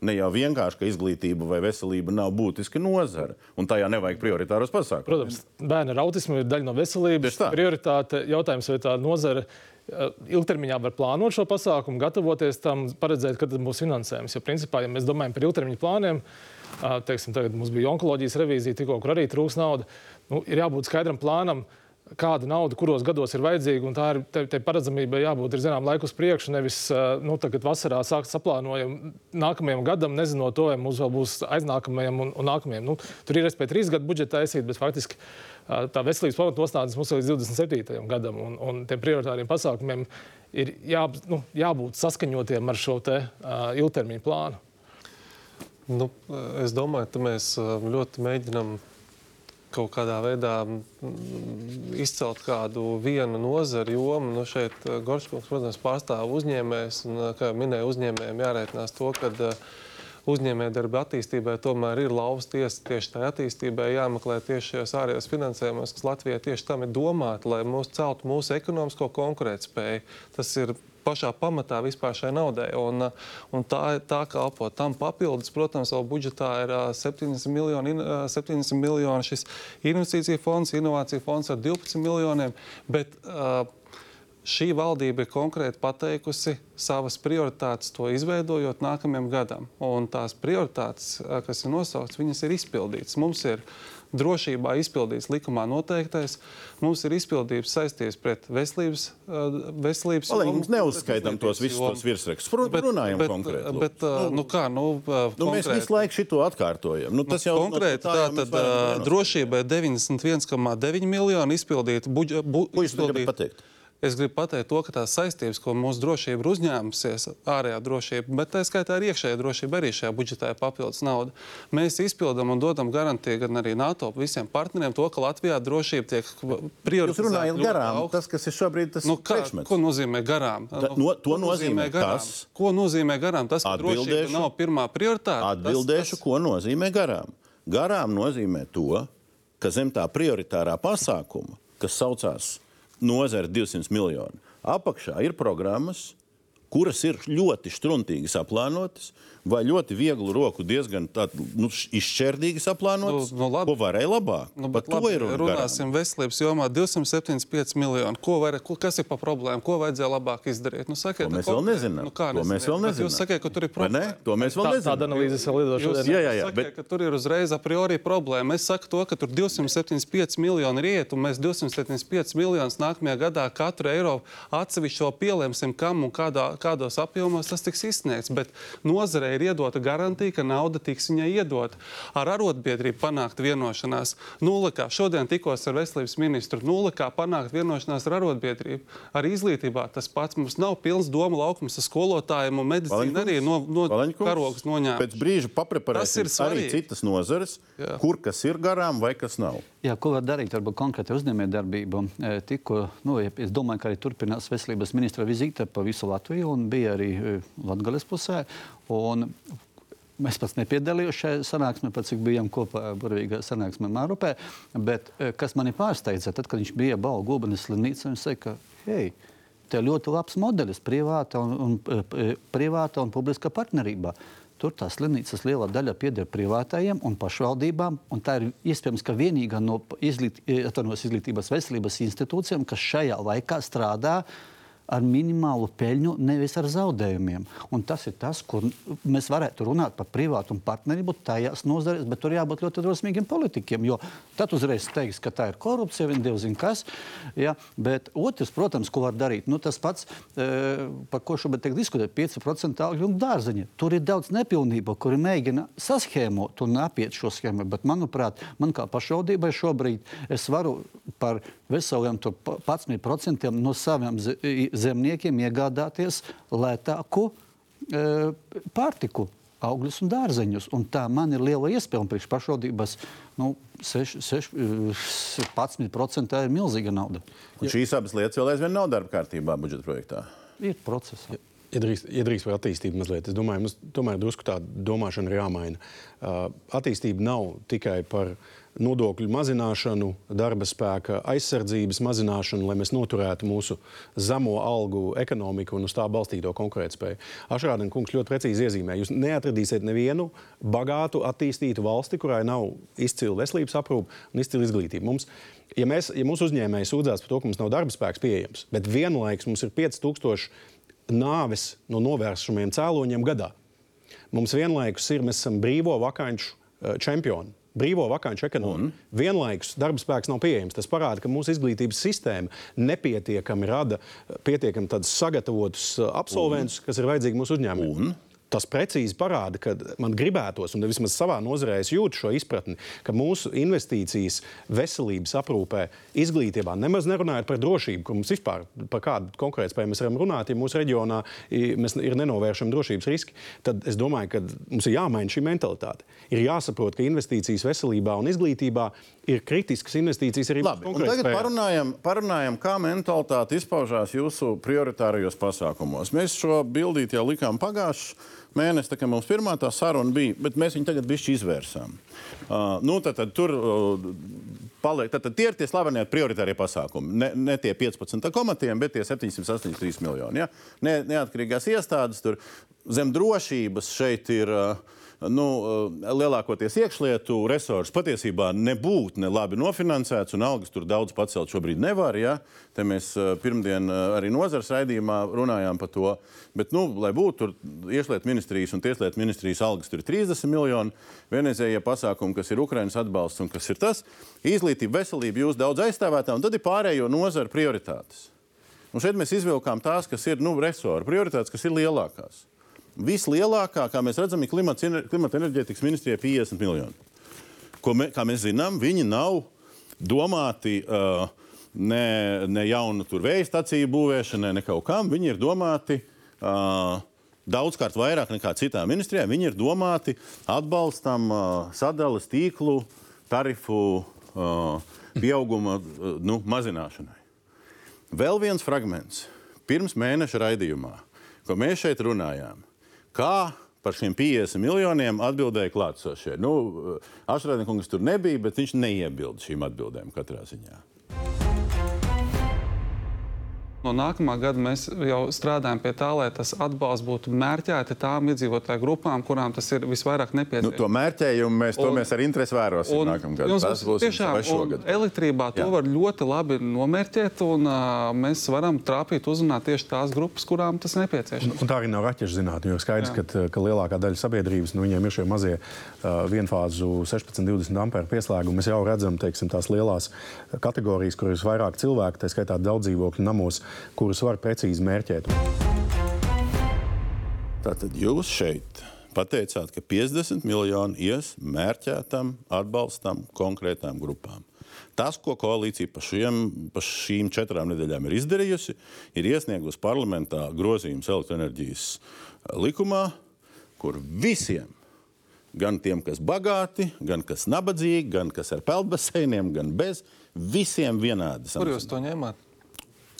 Ne jau vienkārši, ka izglītība vai veselība nav būtiska nozara, un tajā nevajag prioritāros pasākumus. Protams, bērnu ar autismu ir daļa no veselības. Prioritāte jautājums, vai tā nozara eh, ilgtermiņā var plānot šo pasākumu, gatavoties tam, paredzēt, kad būs finansējums. Jo, principā, ja mēs domājam par ilgtermiņa plāniem, teiksim, tagad mums bija onkoloģijas revīzija, tikko, kur arī trūks nauda, nu, ir jābūt skaidram plānam kāda nauda, kuros gados ir vajadzīga. Tā ir te, te paredzamība jābūt zinām laiku uz priekšu. Nevis nu, tagad vasarā sākt saplānojam nākamajam gadam, nezinot to, vai mums vēl būs aiznākamajam un, un nākamajam. Nu, tur ir iespēja trīs gadu budžeta taisīt, bet faktiski tā veselības pamatnostādnes mums ir līdz 27. gadam. Un, un tiem prioritāriem pasākumiem ir jā, nu, jābūt saskaņotiem ar šo te, uh, ilgtermiņu plānu. Nu, es domāju, ka mēs ļoti mēģinām kaut kādā veidā izcelt kādu vienu nozari jomu. Nu, šeit eh, Gorčkungs, protams, pārstāv uzņēmējs, un, eh, kā minēja, uzņēmējiem jārēķinās to, ka eh, uzņēmējdarba attīstībai tomēr ir lauvas tiesa tieši tajā attīstībai, jāmeklē tieši šajos ārējos finansējumos, kas Latvijai tieši tam ir domāti, lai mūs celtu mūsu ekonomisko konkurētspēju. Tas ir pašā pamatā vispār šai naudai. Un, un tā, tā kalpo tam papildus, protams, vēl budžetā ir 70 miljoni, 70 miljoni šis investīcija fonds, inovācija fonds ar 12 miljoniem. Bet, uh, šī valdība ir konkrēti pateikusi savas prioritātes, to izveidojot nākamajam gadam. Un tās prioritātes, kas ir nosauktas, viņas ir izpildītas. Mums ir drošībā izpildīts likumā noteiktais. Mums ir izpildījums saistīts pret veselības. veselības Lai mums neuzskaitām tos visus tos virsrakstus. Protams, runājam bet, konkrēti. Lūk. Bet, nu, nu kā, nu, nu, mēs visu laiku šito atkārtojam. Nu, tas nu, jau konkrēti, no, tā, tā tad drošībai 91,9 miljoni izpildīti. Buģ, bu, izpildīt. Es gribu pateikt to, ka tās saistības, ko mūsu drošība ir uzņēmusies, ārējā drošība, bet tā skaitā arī iekšējā drošība, arī šajā budžetā ir papildus nauda. Mēs izpildām un dodam garantiju gan arī NATO visiem partneriem to, ka Latvijā drošība tiek prioritizēta. Jūs runājat garām, augst. tas, kas ir šobrīd tas nu, kā, priekšmets. Ko nozīmē garām? Da, no, to ko nozīmē, garām? Tas, ko nozīmē garām? Tas, ka drošība nav pirmā prioritāte. Atbildēšu, tas, tas... ko nozīmē garām. Garām nozīmē to, ka zem tā prioritārā pasākuma, kas saucās nozara 200 miljoni. Apakšā ir programmas, kuras ir ļoti struntīgi saplānotas, vai ļoti viegli roku diezgan tādu, nu, izšķērdīgi saplānotas, nu, nu, labi. ko varēja labāk. Nu, Par to labi, ir runa. Runāsim garām. veselības jomā 275 miljoni. Ko var, ko, kas ir pa problēmu? Ko vajadzēja labāk izdarīt? Nu, sakiet, to mēs vēl nezinām. Nu, kā, to mēs vēl nezinām. Jūs sakiet, ka tur ir problēma. To mēs vēl nezinām. Tāda analīze vēl ir šodien. Jā, jā, jā. Sakiet, bet... ka tur ir uzreiz a priori problēma. Es saku to, ka tur 275 miljoni ir iet, un mēs 275 miljonus nākamajā gadā katru eiro atsevišķi pielēmsim, kam un kādā, kādos apjomos tas tiks izsniegts. Bet nozarei ir iedota garantija, ka nauda tiks viņai iedota. Ar arotbiedrību panākt vienošanās. Nulle kā šodien tikos ar veselības ministru, nulle kā panākt vienošanās ar arotbiedrību. Ar izglītībā tas pats mums nav pilns doma laukums ar skolotājiem un medicīnu arī no, no karogas noņēma. Pēc brīža papreparēsim arī citas nozares, Jā. kur kas ir garām vai kas nav. Jā, ko var darīt? Varbūt konkrēti uzņēmējdarbību. E, tikko, nu, es domāju, ka arī turpinās veselības ministra vizīte pa visu Latviju un bija arī e, Latgales pusē. Un Es pats nepiedalījos šajā sanāksmē, pats cik bijām kopā burvīgā sanāksmē Mārupē. Bet e, kas mani pārsteidza, tad, kad viņš bija Balgu Gulbenes slimnīcā, viņš teica, ka, hei, te ļoti labs modelis privāta un, un, privāta un publiska partnerībā. Tur tās slimnīcas lielā daļa pieder privātajiem un pašvaldībām. Un tā ir iespējams, vienīgā no izglīt, izglītības veselības institūcijām, kas šajā laikā strādā ar minimālu peļņu, nevis ar zaudējumiem. Un tas ir tas, kur mēs varētu runāt par privātu un partnerību tajās nozarēs, bet tur jābūt ļoti drosmīgiem politikiem. Jo tad uzreiz teiks, ka tā ir korupcija, viņa dievs zina kas. Ja? Bet otrs, protams, ko var darīt, nu, tas pats, e, par ko šobrīd tiek diskutēts, 5% augļu un dārzeņi. Tur ir daudz nepilnību, kuri mēģina saschēmot un apiet šo schēmu. Bet, manuprāt, man kā pašvaldībai šobrīd es varu par veseliem 11% no saviem zemniekiem iegādāties lētāku e, pārtiku. augļus un dārzeņus. Un tā man ir liela iespēja, un priekš pašvaldības nu, 6, 6, 11% tā ir milzīga nauda. Un šīs abas lietas vēl aizvien nav darba kārtībā budžeta projektā. Ir process. Ja. Iedrīkst, iedrīkst par attīstību mazliet. Es domāju, mums tomēr drusku tā domāšana ir jāmaina. Uh, attīstība nav tikai par nodokļu mazināšanu, darba spēka aizsardzības mazināšanu, lai mēs noturētu mūsu zemo algu ekonomiku un uz tā balstīto konkurētspēju. Ašrādena kungs ļoti precīzi iezīmē, jūs neatradīsiet nevienu bagātu, attīstītu valsti, kurai nav izcila veselības aprūpe un izcila izglītība. Mums, ja, mēs, ja mūsu uzņēmēji sūdzās par to, ka mums nav darba spēks pieejams, bet vienlaikus mums ir 5000 nāves no novēršamiem cēloņiem gadā. Mums vienlaikus ir, mēs esam brīvo vakanču eh, čempioni. Brīvo vakanču ekonomika. Vienlaikus darba spēks nav pieejams. Tas parāda, ka mūsu izglītības sistēma nepietiekami rada pietiekami sagatavotus eh, absolventus, kas ir vajadzīgi mūsu uzņēmumiem tas precīzi parāda, ka man gribētos, un vismaz savā nozarē es jūtu šo izpratni, ka mūsu investīcijas veselības aprūpē, izglītībā, nemaz nerunājot par drošību, kur mums vispār par kādu konkurētspēju mēs varam runāt, ja mūsu reģionā ir nenovēršami drošības riski, tad es domāju, ka mums ir jāmaina šī mentalitāte. Ir jāsaprot, ka investīcijas veselībā un izglītībā ir kritiskas investīcijas arī Labi, tagad parunājam, parunājam, kā mentalitāte izpaužās jūsu prioritārajos pasākumos. Mēs šo bildīti jau likām pagājušajā mēnesi, kad mums pirmā tā saruna bija, bet mēs viņu tagad bišķi izvērsām. Uh, nu, tad, tad tur uh, paliek, tad, tad tie ir tie slavenie prioritārie pasākumi. Ne, ne tie 15 komatiem, bet tie 783 miljoni. Ja? Ne, neatkarīgās iestādes tur zem drošības šeit ir. Uh, nu, eh, lielākoties iekšlietu resursi patiesībā nebūtu ne labi nofinansēts, un algas tur daudz pacelt šobrīd nevar. Ja? Te mēs eh, pirmdien eh, arī nozars raidījumā runājām par to. Bet, nu, lai būtu iekšlietu ministrijas un tieslietu ministrijas algas, tur ir 30 miljoni. Vienreizējie pasākumi, kas ir Ukraiņas atbalsts un kas ir tas, izglītība, veselība, jūs daudz aizstāvētā, un tad ir pārējo nozaru prioritātes. Un šeit mēs izvilkām tās, kas ir nu, resursu prioritātes, kas ir lielākās. Vislielākā, kā mēs redzam, ir klimata, klimata enerģētikas ministrijai 50 miljoni. Ko mē, kā mēs zinām, viņi nav domāti uh, ne, ne jaunu vēja stāciju būvēšanai, ne kaut kam. Viņi ir domāti uh, daudzkārt vairāk nekā citām ministrijām. Viņi ir domāti atbalstam uh, sadales tīklu tarifu uh, pieauguma uh, nu, mazināšanai. Vēl viens fragments. Pirms mēneša raidījumā, ko mēs šeit runājām, Kā par šiem 50 miljoniem atbildēja klātsošie? Nu, Ašrēnkungs tur nebija, bet viņš neiebilda šīm atbildēm katrā ziņā. No nākamā gada mēs jau strādājam pie tā, lai tas atbalsts būtu mērķēti tām iedzīvotāju grupām, kurām tas ir visvairāk nepieciešams. Nu, to mērķējumu mēs, to mēs ar interesi vērosim nākamgad. Tas būs tiešām šogad. Elektrībā to Jā. var ļoti labi nomērķēt, un uh, mēs varam trāpīt uzrunāt tieši tās grupas, kurām tas nepieciešams. Un, un tā arī nav raķešu zinātne, jo skaidrs, ka, ka lielākā daļa sabiedrības, nu, viņiem ir šie mazie uh, vienfāzu 16-20 amperu pieslēgumi. Mēs jau redzam, teiksim, tās lielās kategorijas, kur ir vairāk cilvēku, tā skaitā daudz dzīvokļu namos kurus var precīzi mērķēt. Tātad jūs šeit pateicāt, ka 50 miljoni ies mērķētam atbalstam konkrētām grupām. Tas, ko koalīcija pa, šiem, pa šīm četrām nedēļām ir izdarījusi, ir iesniegusi parlamentā grozījums elektroenerģijas likumā, kur visiem, gan tiem, kas bagāti, gan kas nabadzīgi, gan kas ar peldbaseiniem, gan bez, visiem vienādi. Kur jūs to ņēmāt?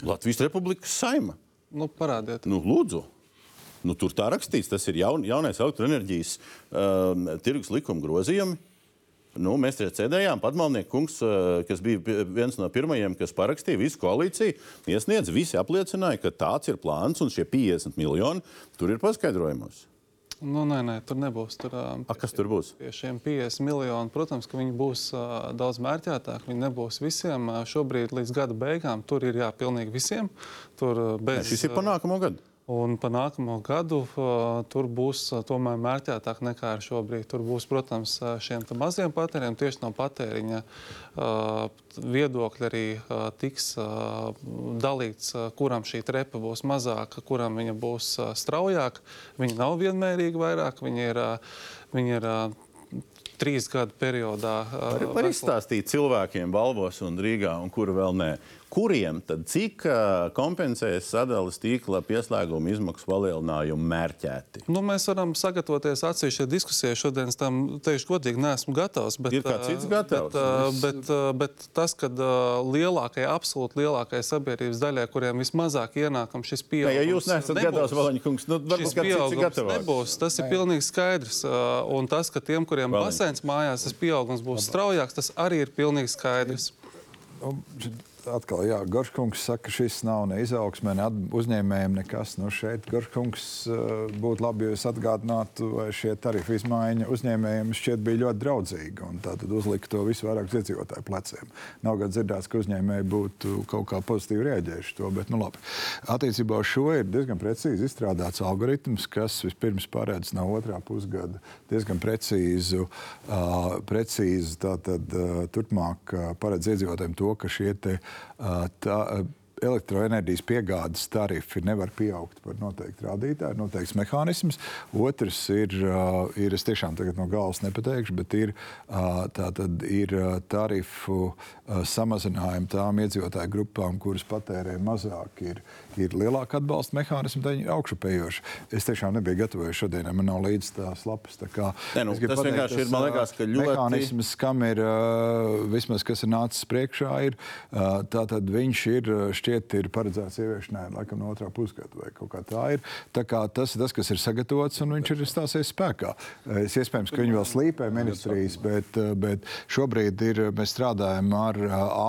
Latvijas Republikas saima. Nu, parādiet. Nu, lūdzu. Nu, tur tā rakstīts, tas ir jaun, jaunais elektroenerģijas uh, tirgus likuma grozījumi. Nu, mēs tie cēdējām. Patmalnieks kungs, uh, kas bija viens no pirmajiem, kas parakstīja visu koalīciju, iesniedz, visi apliecināja, ka tāds ir plāns un šie 50 miljoni tur ir paskaidrojumos. Nu, nē, nē, tur nebūs. Tur, A, kas tur būs? Pie šiem 50 miljoniem, protams, ka viņi būs uh, daudz mērķētāki. Viņi nebūs visiem. Uh, šobrīd līdz gada beigām tur ir jā, pilnīgi visiem. Tur, uh, bez, Nē, šis ir pa nākamo gadu. Un pa nākamo gadu uh, tur būs uh, tomēr mērķētāk nekā ar šobrīd. Tur būs, protams, šiem maziem patēriem tieši no patēriņa uh, viedokļa arī uh, tiks uh, dalīts, uh, kuram šī trepa būs mazāka, kuram viņa būs uh, straujāka. Viņa nav vienmērīga vairāk, viņa ir, uh, viņa ir uh, trīs gadu periodā. Var, var izstāstīt cilvēkiem Balvos un Rīgā, un kuru vēl nē, kuriem tad cik kompensēs sadales tīkla pieslēguma izmaksu palielinājumu mērķēti? Nu, mēs varam sagatavoties atsevišķai diskusijai. Šodien es tam teikšu godīgi, neesmu gatavs. Bet, Ir kāds cits gatavs? Bet, bet, bet, bet tas, ka lielākajai, absolūti lielākajai sabiedrības daļai, kuriem vismazāk ienākam šis pieaugums, ja jūs neesat gatavs, Valaņa kungs, nu, varbūt kāds cits ir gatavāks. nebūs. Tas ir pilnīgi skaidrs. Un tas, ka tiem, kuriem Valiņ. basēns mājās, tas pieaugums būs straujāks, tas arī ir pilnīgi skaidrs. Atkal, jā, Gorškungs saka, ka šis nav ne izaugsmē, ne uzņēmējiem nekas. Nu, šeit Gorškungs uh, būtu labi, ja jūs atgādinātu, vai šie tarifu izmaiņa uzņēmējiem šķiet bija ļoti draudzīga. tad uzlika to visu vairāk uz iedzīvotāju pleciem. Nav gan dzirdēts, ka uzņēmēji būtu kaut kā pozitīvi reaģējuši to, bet nu labi. Attiecībā uz šo ir diezgan precīzi izstrādāts algoritms, kas vispirms paredz no otrā pusgada diezgan precīzu, uh, precīzu tātad, uh, turpmāk uh, paredz iedzīvotājiem to, ka šie te, uh, tā, elektroenerģijas piegādes tarifi nevar pieaugt par noteiktu rādītāju, noteikts mehānisms. Otrs ir, ir es tiešām tagad no galvas nepateikšu, bet ir, tātad ir tarifu samazinājumi tām iedzīvotāju grupām, kuras patērē mazāk. Ir, ir lielāka atbalsta mehānismi, tad viņi ir augšupējoši. Es tiešām nebiju gatavojies šodienai, man nav līdzi tās lapas. Tā kā Nē, nu, tas vienkārši ir, man liekas, ka ļoti- mehānisms, kam ir vismaz kas ir nācis priekšā, ir uh, tātad viņš ir šķiet ir paredzēts ieviešanai laikam no otrā pusgada vai kaut kā tā ir. Tā kā tas ir tas, kas ir sagatavots un viņš ir stāsies spēkā. Es iespējams, ka viņi vēl slīpē ministrijas, bet, bet šobrīd ir, mēs strādājam ar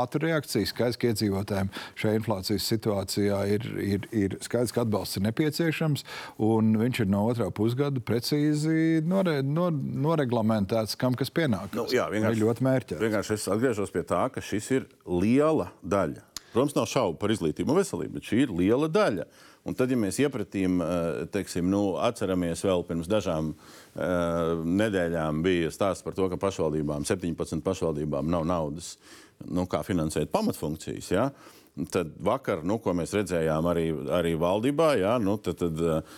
ātru reakciju. Skaidrs, ka iedzīvotājiem šajā inflācijas situācijā ir, ir, ir skaidrs, ka atbalsts ir nepieciešams un viņš ir no otrā pusgada precīzi nore, no, noreglamentēts, kam kas pienākas. Nu, jā, ir ļoti mērķēts. Vienkārši es atgriežos pie tā, ka šis ir liela daļa. Protams, nav šaubu par izglītību un veselību, bet šī ir liela daļa. Un tad, ja mēs iepratīm, eh, teiksim, nu, atceramies vēl pirms dažām uh, nedēļām, bija stāsts par to, ka pašvaldībām, 17 pašvaldībām nav naudas, nu, kā finansēt pamatfunkcijas. Ja? Tad vakar, nu, ko mēs redzējām arī, arī valdībā, jā, nu, tad, tad uh,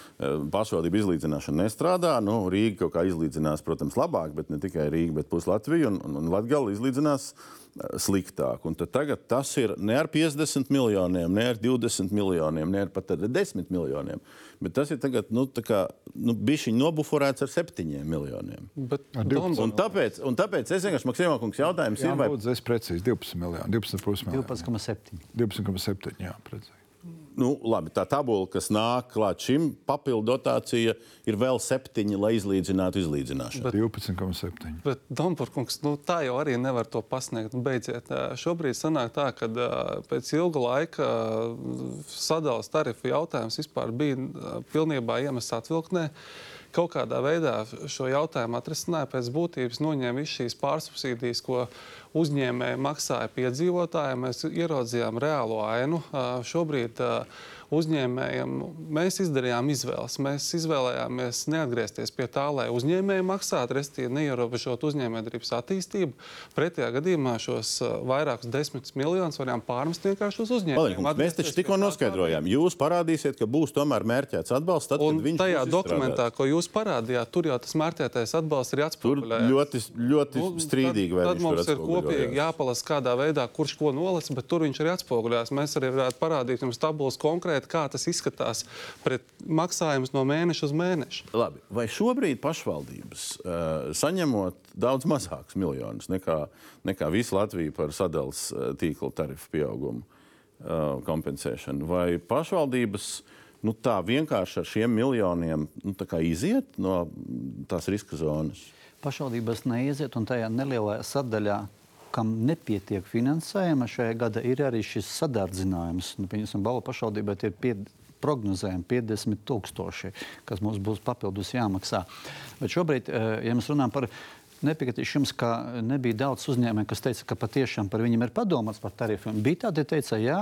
pašvaldību izlīdzināšana nestrādā. Nu, Rīga kaut kā izlīdzinās, protams, labāk, bet ne tikai Rīga, bet pusi Latvija un, un, un Latgala izlīdzinās sliktāk. Un tad tagad tas ir ne ar 50 miljoniem, ne ar 20 miljoniem, ne ar pat ar 10 miljoniem, bet tas ir tagad, nu, tā kā, nu, bišķiņ nobuforēts ar 7 miljoniem. Bet, Un tāpēc, un tāpēc es vienkārši, Maksimā kungs, jautājums Jā, ir, vai lūdzu, es precīzi 12 miljoni, 12,5 miljoni. 12,7. 12,7. Jā, precīzi. Nu, labi, tā tabula, kas nāk klāt šim papildu dotācija, ir vēl septiņi, lai izlīdzinātu izlīdzināšanu. 12,7. Bet, Dombūrkungs, nu, tā jau arī nevar to pasniegt. Nu, Beidziet, šobrīd sanāk tā, ka pēc ilga laika ā, sadales tarifu jautājums vispār bija pilnībā iemests atvilktnē. Kaut kādā veidā šo jautājumu atrisināja pēc būtības, noņēma visas šīs pārsubsīdijas, ko uzņēmēji maksāja piedzīvotājiem. Mēs ieraudzījām reālo ainu. Šobrīd ā, uzņēmējiem mēs izdarījām izvēles. Mēs izvēlējāmies neatgriezties pie tā, lai uzņēmēji maksātu, respektīvi neierobežot uzņēmējdarbības attīstību. Pretējā gadījumā šos uh, vairākus desmit miljonus varam pārmest vienkārši uz uzņēmējiem. Mēs taču tikko noskaidrojām, jūs parādīsiet, ka būs tomēr mērķēts atbalsts. Tad, Un tajā dokumentā, izstrādāts. ko jūs parādījāt, tur jau tas mērķētais atbalsts ir atspoguļots. ļoti, ļoti strīdīgi Nu, Tad, tad mums ir kopīgi jāpalasa, kādā veidā kurš ko nolasa, bet tur viņš ir atspoguļojās. Mēs arī varētu parādīt jums tabulas konkrēti, kā tas izskatās pret maksājumus no mēneša uz mēnešu. Labi, vai šobrīd pašvaldības uh, saņemot daudz mazākus miljonus nekā, nekā visa Latvija par sadales uh, tīkla tarifu pieaugumu uh, kompensēšanu, vai pašvaldības nu, tā vienkārši ar šiem miljoniem nu, tā kā iziet no tās riska zonas? Pašvaldības neiziet, un tajā nelielajā sadaļā, kam nepietiek finansējuma, šajā gadā ir arī šis sadardzinājums. Nu, Pieņemsim, Bala pašvaldībai ir pie, prognozējami 50 tūkstoši, kas mums būs papildus jāmaksā. Bet šobrīd, eh, ja mēs runājam par Nepiekritīšu jums, ka nebija daudz uzņēmēju, kas teica, ka patiešām par viņiem ir padomāts par tarifiem. Bija tādi, kas teica, jā,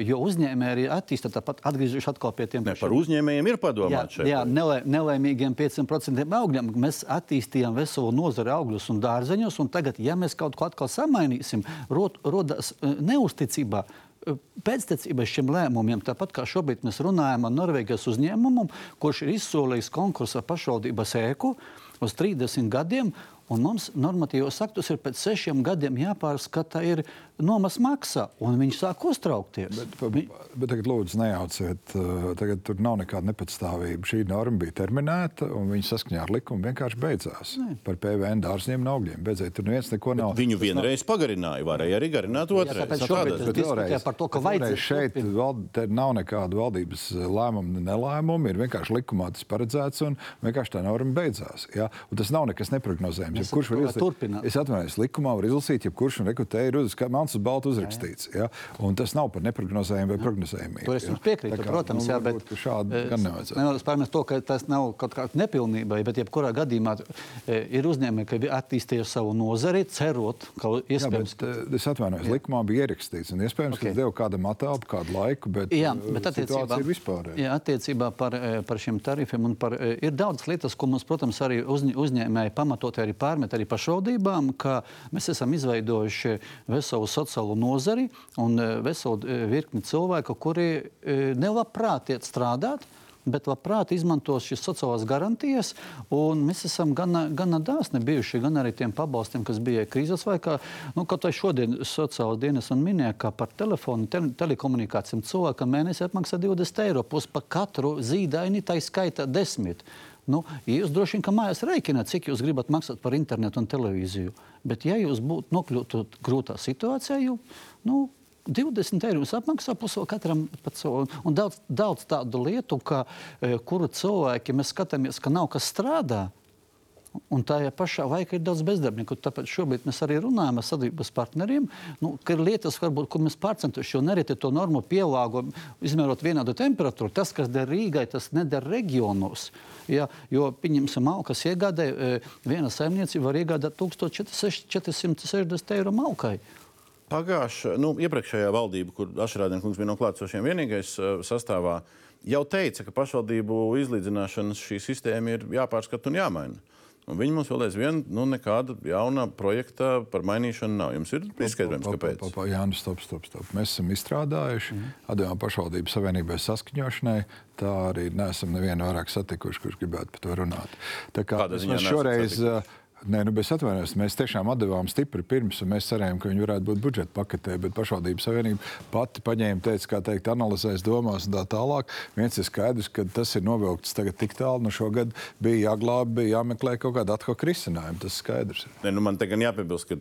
jo uzņēmēji arī attīstīja tāpat atgriežas atkal pie tiem Ne, par uzņēmējiem ir Jā, padomāts šeit. jā nelē, nelēmīgiem 5% augļiem. Mēs attīstījām veselu nozari augļus un dārzeņus, un tagad, ja mēs kaut ko atkal samainīsim, rod, rodas eh, neusticība. eh, Pēctecībai šiem lēmumiem, tāpat kā šobrīd mēs runājam ar Norvēģijas uzņēmumu, kurš ir izsolījis konkursu pašvaldības ēku uz 30 gadiem, Un mums normatīvos aktus ir pēc sešiem gadiem jāpārskata ir nomas maksa, un viņi sāk uztraukties. Bet, bet, bet tagad, lūdzu, nejauciet, uh, tagad tur nav nekāda nepatstāvība. Šī norma bija terminēta, un viņa saskaņā ar likumu vienkārši beidzās. Ne. Par PVN dārziem un augļiem. Beidzot, tur neviens neko nav. Bet viņu vienreiz nav... pagarināja, varēja arī garināt otrreiz. Jā, šobrīd tas diskutē par to, ka vajadzēs šeit val, nav nekāda valdības lēmuma, nelēmuma. Ir vienkārši likumā tas paredzēts, un vienkārši tā norma beidzās. Ja? Un tas nav nekas neprognozējams. Ja kurš var izlasīt? Es atvainojos, likumā var izlasīt, ja kurš un rekrutēja ir uz, melns uz baltu uzrakstīts. Ja? Un tas nav par neprognozējumu vai prognozējumu. Tur es jums piekrītu, kā, protams, nu, jā, bet šādi gan nevajadzētu. Nevēlas pārmest to, ka tas nav kaut kāda nepilnība, bet jebkurā gadījumā e, ir uzņēmumi, ka attīstījuši savu nozari, cerot, ka iespējams. Jā, bet, es atvainojos, likumā bija ierakstīts, un iespējams, okay. ka deva kādam attēlu, kādu laiku, bet, jā, bet attiecībā, ir vispār. Jā, attiecībā par, par šiem tarifiem un par, ir daudz lietas, ko mums, protams, arī uz, uzņēmēji pamatot arī pārmet arī pašvaldībām, ka mēs esam izveidojuši veselu sociālo nozari un veselu virkni cilvēku, kuri nelabprāt iet strādāt bet labprāt izmantos šīs sociālās garantijas. Mēs esam gana, gana dāsni bijuši gan arī tiem pabalstiem, kas bija krīzes laikā. Nu, kaut arī šodien sociālās dienas un minēja, ka par telefonu, te, telekomunikācijām cilvēkam mēnesī atmaksā 20 eiro plus par katru zīdaini, tā skaita 10. Nu, jūs droši vien, ka mājās rēķināt, cik jūs gribat maksāt par internetu un televīziju. Bet, ja jūs būtu nokļūtu grūtā situācijā, jau, nu, 20 eiro apmaksā pusē katram par savu. Un daudz, daudz tādu lietu, ka, e, kuru cilvēki mēs skatāmies, ka nav kas strādā. Un tajā pašā laikā ir daudz bezdarbnieku. Tāpēc šobrīd mēs arī runājam ar sadarbības partneriem, nu, ka ir lietas, varbūt, ko mēs pārcentuši, jo nereti to normu pielāgo, izmērot vienādu temperatūru. Tas, kas der Rīgai, tas neder reģionos. Ja, jo, pieņemsim, malkas iegādē, e, viena saimniecība var iegādāt 1460 eiro malkai. Pagājušā, nu, iepriekšējā valdība, kur Ašrādienas kungs bija no klātsošiem vienīgais uh, sastāvā, jau teica, ka pašvaldību izlīdzināšanas šī sistēma ir jāpārskata un jāmaina. Un viņi mums vēl aizvien nu, nekāda jauna projekta par mainīšanu nav. Jums ir izskaidrojums, kāpēc? Jā, nu, stop, stop, stop. Mēs esam izstrādājuši, mm. atdevām pašvaldības savienībai saskaņošanai. Tā arī neesam nevienu vairāk satikuši, kurš gribētu par to runāt. Tā kā mēs šoreiz. Satikuši? Nē, nu, es atvainojos. Mēs tiešām atdevām stipri pirms, un mēs cerējām, ka viņi varētu būt budžeta paketē. Bet pašvaldības savienība pati paņēma, teica, kā teikt, analizēs, domās un tā tālāk. Viens ir skaidrs, ka tas ir novilkts tagad tik tālu. Nu, šogad bija jāglābj, bija jāmeklē kaut kāda atkal risinājuma. Tas skaidrs. Nē, nu, man te gan jāpiebilst, ka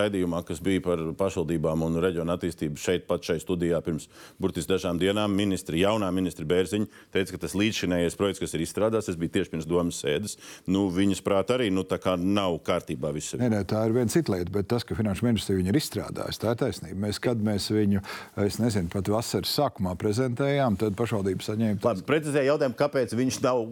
raidījumā, kas bija par pašvaldībām un reģionu attīstību šeit, pat šeit studijā, pirms burtiski dažām dienām, ministri, jaunā ministra Bērziņa teica, ka tas līdzšinējais projekts, kas ir izstrādāts, tas bija tieši pirms domas sēdes. Nu, viņas prāt arī nu, nav kārtībā viss. Nē, nē, tā ir viena cita lieta, bet tas, ka Finanšu ministrija viņu ir izstrādājusi, tā ir taisnība. Mēs, kad mēs viņu, es nezinu, pat vasaras sākumā prezentējām, tad pašvaldība saņēma. Labi, precizēja jautājumu, kāpēc viņš nav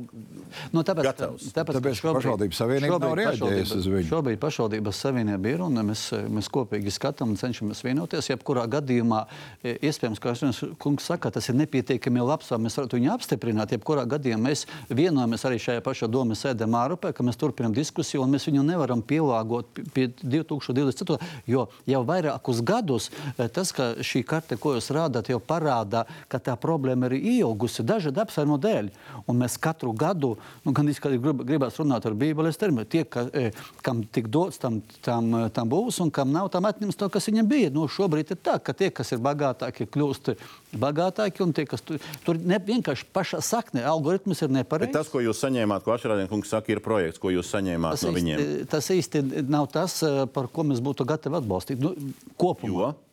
nu, tāpēc, gatavs. Tāpēc, tāpēc ka pašvaldības savienība nav reaģējusi uz viņu. Šobrīd pašvaldības savienība ir un mēs, mēs kopīgi skatām un cenšamies vienoties. Jebkurā gadījumā, e, iespējams, kā es kungs saka, tas ir nepietiekami labs, mēs varētu viņu apstiprināt. Jebkurā gadījumā mēs vienojamies arī šajā pašā domas sēdē Mārupē, ka mēs turpinām diskusiju un mēs viņu nevaram pielāgot pie 2024. Jo jau vairākus gadus eh, tas, ka šī karte, ko jūs rādāt, jau parāda, ka tā problēma ir ieaugusi dažādu apsvērumu dēļ. Un mēs katru gadu, nu, gan izskatīt, grib, gribās runāt ar Bībeles terminu, tie, ka, e, kam tik dots, tam, tam, tam būs, un kam nav, tam atņems to, kas viņam bija. Nu, šobrīd ir tā, ka tie, kas ir bagātāki, kļūst bagātāki, un tie, kas tu, tur ne, vienkārši pašā saknē, algoritms ir nepareizs. Tas, ko jūs saņēmāt, ko Ašrādien kungs saka, ir projekts, ko jūs saņēmāt tas no viņiem. Tas īsti nav tas, eh, par ko mēs būtu gatavi atbalstīt. Nu, kopumā. Jo?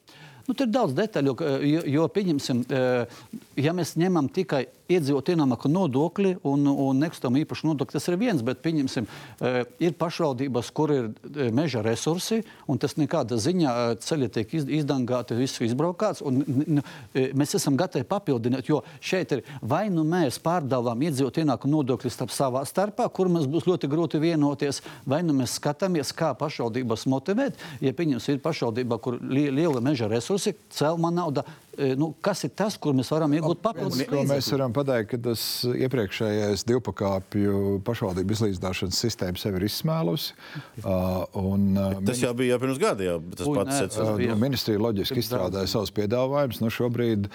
Nu, tur ir daudz detaļu, jo, jo pieņemsim, eh, ja mēs ņemam tikai iedzīvot ienākumu nodokli un, un nekustamo īpašu nodokli. Tas ir viens, bet pieņemsim, eh, ir pašvaldības, kur ir eh, meža resursi, un tas nekāda ziņā eh, ceļi tiek izdangāti, viss izbraukāts. Un, mēs esam gatavi papildināt, jo šeit ir vai nu mēs pārdalām iedzīvot ienākumu nodokļus starp savā starpā, kur mums būs ļoti grūti vienoties, vai nu mēs skatāmies, kā pašvaldības motivēt. Ja pieņemsim, ir pašvaldība, kur li liela meža resursi, celma nauda e, nu, kas ir tas, kur mēs varam iegūt papildus Ko mēs varam pateikt, ka tas iepriekšējais divpakāpju pašvaldību izlīdzināšanas sistēma sev ir izsmēlusi. Uh, un, uh, Tas jau bija jau pirms gada. Jau, tas Ui, pats bija- Nu, ministrija loģiski izstrādāja savus piedāvājumus. Nu, šobrīd,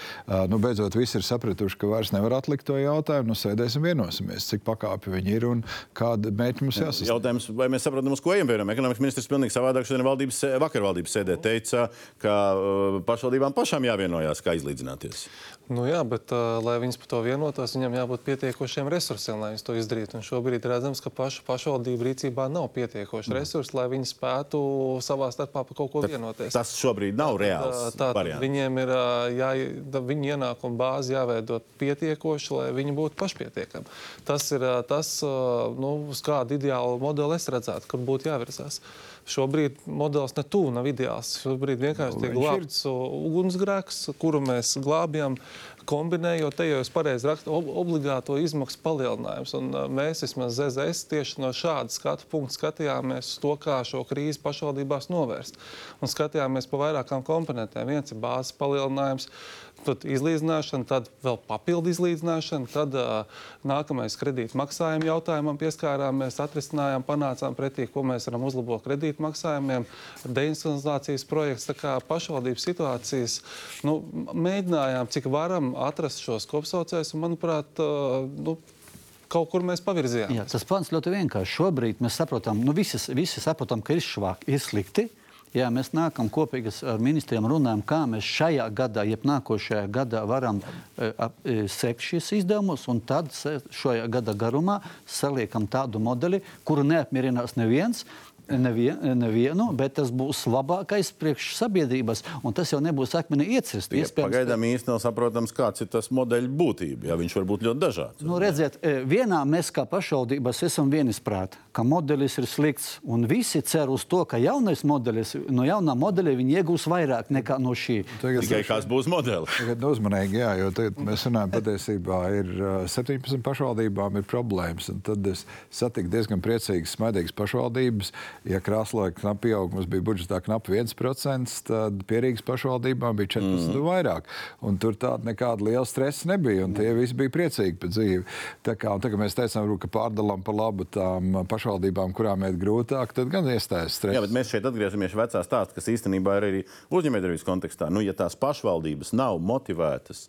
nu, beidzot, visi ir sapratuši, ka vairs nevar atlikt to jautājumu. Nu, sēdēsim, vienosimies, cik pakāpi viņi ir un kāda mērķa mums jāsasniedz. Jautājums, vai mēs saprotam, uz ko ejam? Ekonomikas ministrs pilnīgi savādāk šodien valdības, vakar valdības sēdē teica, ka uh, pašvaldībām pašām jāvienojās, kā izlīdzināties. Nu, jā, bet, uh, lai viņas par to vienotos, viņam jābūt pietiekošiem resursiem, lai viņas to izdarītu. Un šobrīd redzams, ka pašu pašvaldību rīcībā nav pietiekoši Mm. resursi, lai viņi spētu savā starpā par kaut ko vienoties. Tas šobrīd nav reāls Tā, tā, viņiem ir jā, viņu ienākuma bāzi jāveido pietiekoši, lai viņi būtu pašpietiekami. Tas ir tas, nu, uz kādu ideālu modeli es redzētu, kur būtu jāvirzās. Šobrīd modelis ne tuvu nav ideāls. Šobrīd vienkārši tiek viņš ir- glābts ugunsgrēks, kuru mēs glābjam. Kombinējot, te jau es pareizi rakstu, ob obligāto izmaksu palielinājums. Un, uh, mēs, vismaz ZZS, tieši no šāda skatu punkta skatījāmies to, kā šo krīzi pašvaldībās novērst. Un skatījāmies pa vairākām komponentēm. Viens ir bāzes palielinājums, tad izlīdzināšana, tad vēl papildu izlīdzināšana, tad uh, nākamais kredīta maksājuma jautājumam pieskārāmies, atrisinājām, panācām pretī, ko mēs varam uzlabot kredīta maksājumiem, deinstitucionalizācijas projekts, tā kā pašvaldības situācijas. Nu, mēģinājām, cik varam atrast šos kopsaucējus, un manuprāt, uh, nu, kaut kur mēs pavirzījāmies. Jā, tas pants ļoti vienkārši. Šobrīd mēs saprotam, nu, visi, visi saprotam, ka ir švāk, ir slikti. Jā, mēs nākam kopīgi ar ministriem, runājam, kā mēs šajā gadā, jeb nākošajā gadā varam e, e, sekt šīs izdevumus, un tad šajā gada garumā saliekam tādu modeli, kuru neapmierinās neviens. Nevien, nevienu, bet tas būs labākais priekš sabiedrības, un tas jau nebūs akmeni iecerst. Ja, pagaidām īsti nav saprotams, kāds ir tas modeļa būtība. Jā, viņš var būt ļoti dažāds. Nu, redziet, e, vienā mēs kā pašvaldības esam vienisprāt, ka modelis ir slikts. Un visi cer uz to, ka jaunais modelis, no jaunā modeļa viņi iegūs vairāk nekā no šī. Tagad, Tikai kāds būs modelis. tagad uzmanīgi, jā, jo tagad mēs runājam, patiesībā ir ā, 17 pašvaldībām ir problēmas. un Tad es satiku diezgan priecīgas, smaidīgas pašvaldības. Ja krāsloja knapi pieaugums bija budžetā knapi 1%, tad pierīgas pašvaldībām bija 14% mm. vairāk. Un tur tāda nekāda liela stresa nebija, un tie visi bija priecīgi par dzīvi. Tā kā un tagad mēs teicām, ka pārdalām pa labu tām pašvaldībām, kurām iet grūtāk, tad gan iestājas stress. Jā, bet mēs šeit atgriežamies vecā stāsta, kas īstenībā ir arī uzņēmējdarbības kontekstā. Nu, ja tās pašvaldības nav motivētas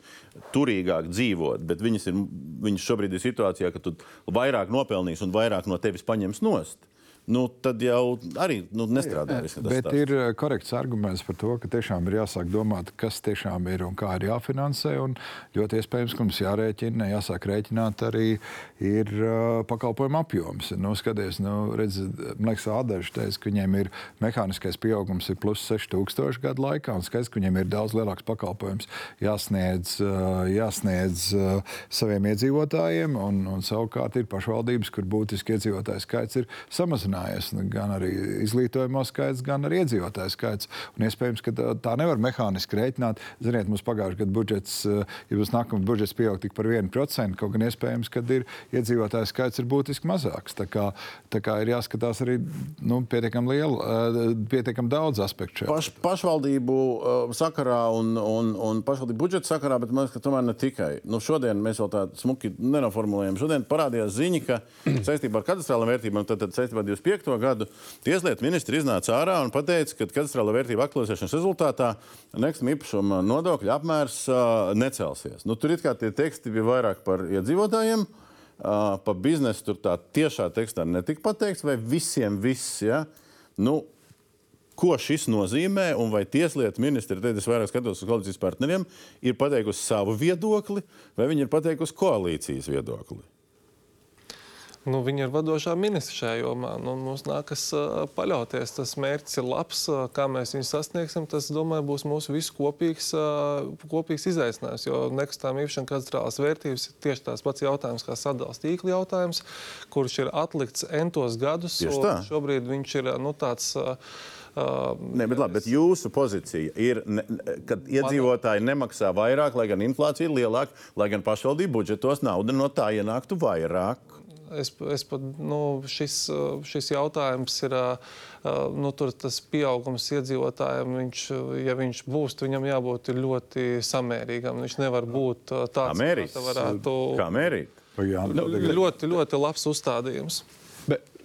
turīgāk dzīvot, bet viņas, ir, viņas šobrīd ir situācijā, ka tu vairāk nopelnīsi un vairāk no tevis paņems nost. Nu, tad jau arī nu, nestrādā. tas Bet stāsts. ir eh, korekts arguments par to, ka tiešām ir jāsāk domāt, kas tiešām ir un kā ir jāfinansē. Un ļoti iespējams, ka mums jārēķina, jāsāk rēķināt arī ir uh, pakalpojumu apjoms. Nu, skaties, nu, redz, man liekas, Ādērs teica, ka viņiem ir mehāniskais pieaugums ir plus 6000 gadu laikā, un skaidrs, ka viņiem ir daudz lielāks pakalpojums jāsniedz, uh, jāsniedz uh, saviem iedzīvotājiem, un, un savukārt ir pašvaldības, kur būtiski iedzīvotāju skaits ir samazinājies. Nu, Gan arī izglītojamo skaits, gan arī iedzīvotāju skaits. Un iespējams, ka tā, nevar mehāniski rēķināt. Ziniet, mums pagājušajā gadā budžets, uh, ja mums nākamais budžets pieaug tik par 1%, kaut gan iespējams, ka ir iedzīvotāju skaits ir būtiski mazāks. Tā kā, tā kā ir jāskatās arī nu, pietiekami liela, uh, pietiekami daudz aspektu. Paš, pašvaldību uh, sakarā un, un, un pašvaldību budžeta sakarā, bet man liekas, ka tomēr ne tikai. Nu, šodien mēs vēl tādu smuki nenoformulējam. Šodien parādījās ziņa, ka saistībā ar katastrālām vērtībām, tad, tad saistībā ar 25. gadu tieslietu ministri iznāca ārā un pateica, ka katastrāla vērtība aktualizēšanas rezultātā nekustamā īpašuma nodokļa apmērs uh, necelsies. Nu, tur it kā tie teksti bija vairāk par iedzīvotājiem. Uh, par biznesu tur tā tiešā tekstā netika pateikts, vai visiem viss. Ja? Nu, Ko šis nozīmē, un vai tieslietu ministri, tad es vairāk skatos uz koalīcijas partneriem, ir pateikusi savu viedokli, vai viņi ir pateikusi koalīcijas viedokli? Nu, viņa ir vadošā ministra šajā jomā. Nu, mums nākas uh, paļauties. Tas mērķis ir labs. Uh, kā mēs viņu sasniegsim, tas, domāju, būs mūsu visu kopīgs, uh, kopīgs izaicinājums. Jo nekustamā īpašuma katastrālas vērtības ir tieši tās pats jautājums, kā sadalījuma tīkla jautājums, kurš ir atlikts entos gadus. Šobrīd viņš ir nu, tāds. Uh, Nē, bet, labi, bet jūsu pozīcija ir, ne, kad iedzīvotāji nemaksā vairāk, lai gan inflācija ir lielāka, lai gan pašvaldību budžetos nauda no tā ienāktu vairāk. Es, es pat, nu, šis, šis jautājums ir. Nu, tur tas pieaugums iedzīvotājiem, viņš, ja viņš būs, viņam jābūt ļoti samērīgam. Viņš nevar būt tāds, kāds varētu būt. Kā mērīt? Jā, ļoti, ļoti labs uzstādījums.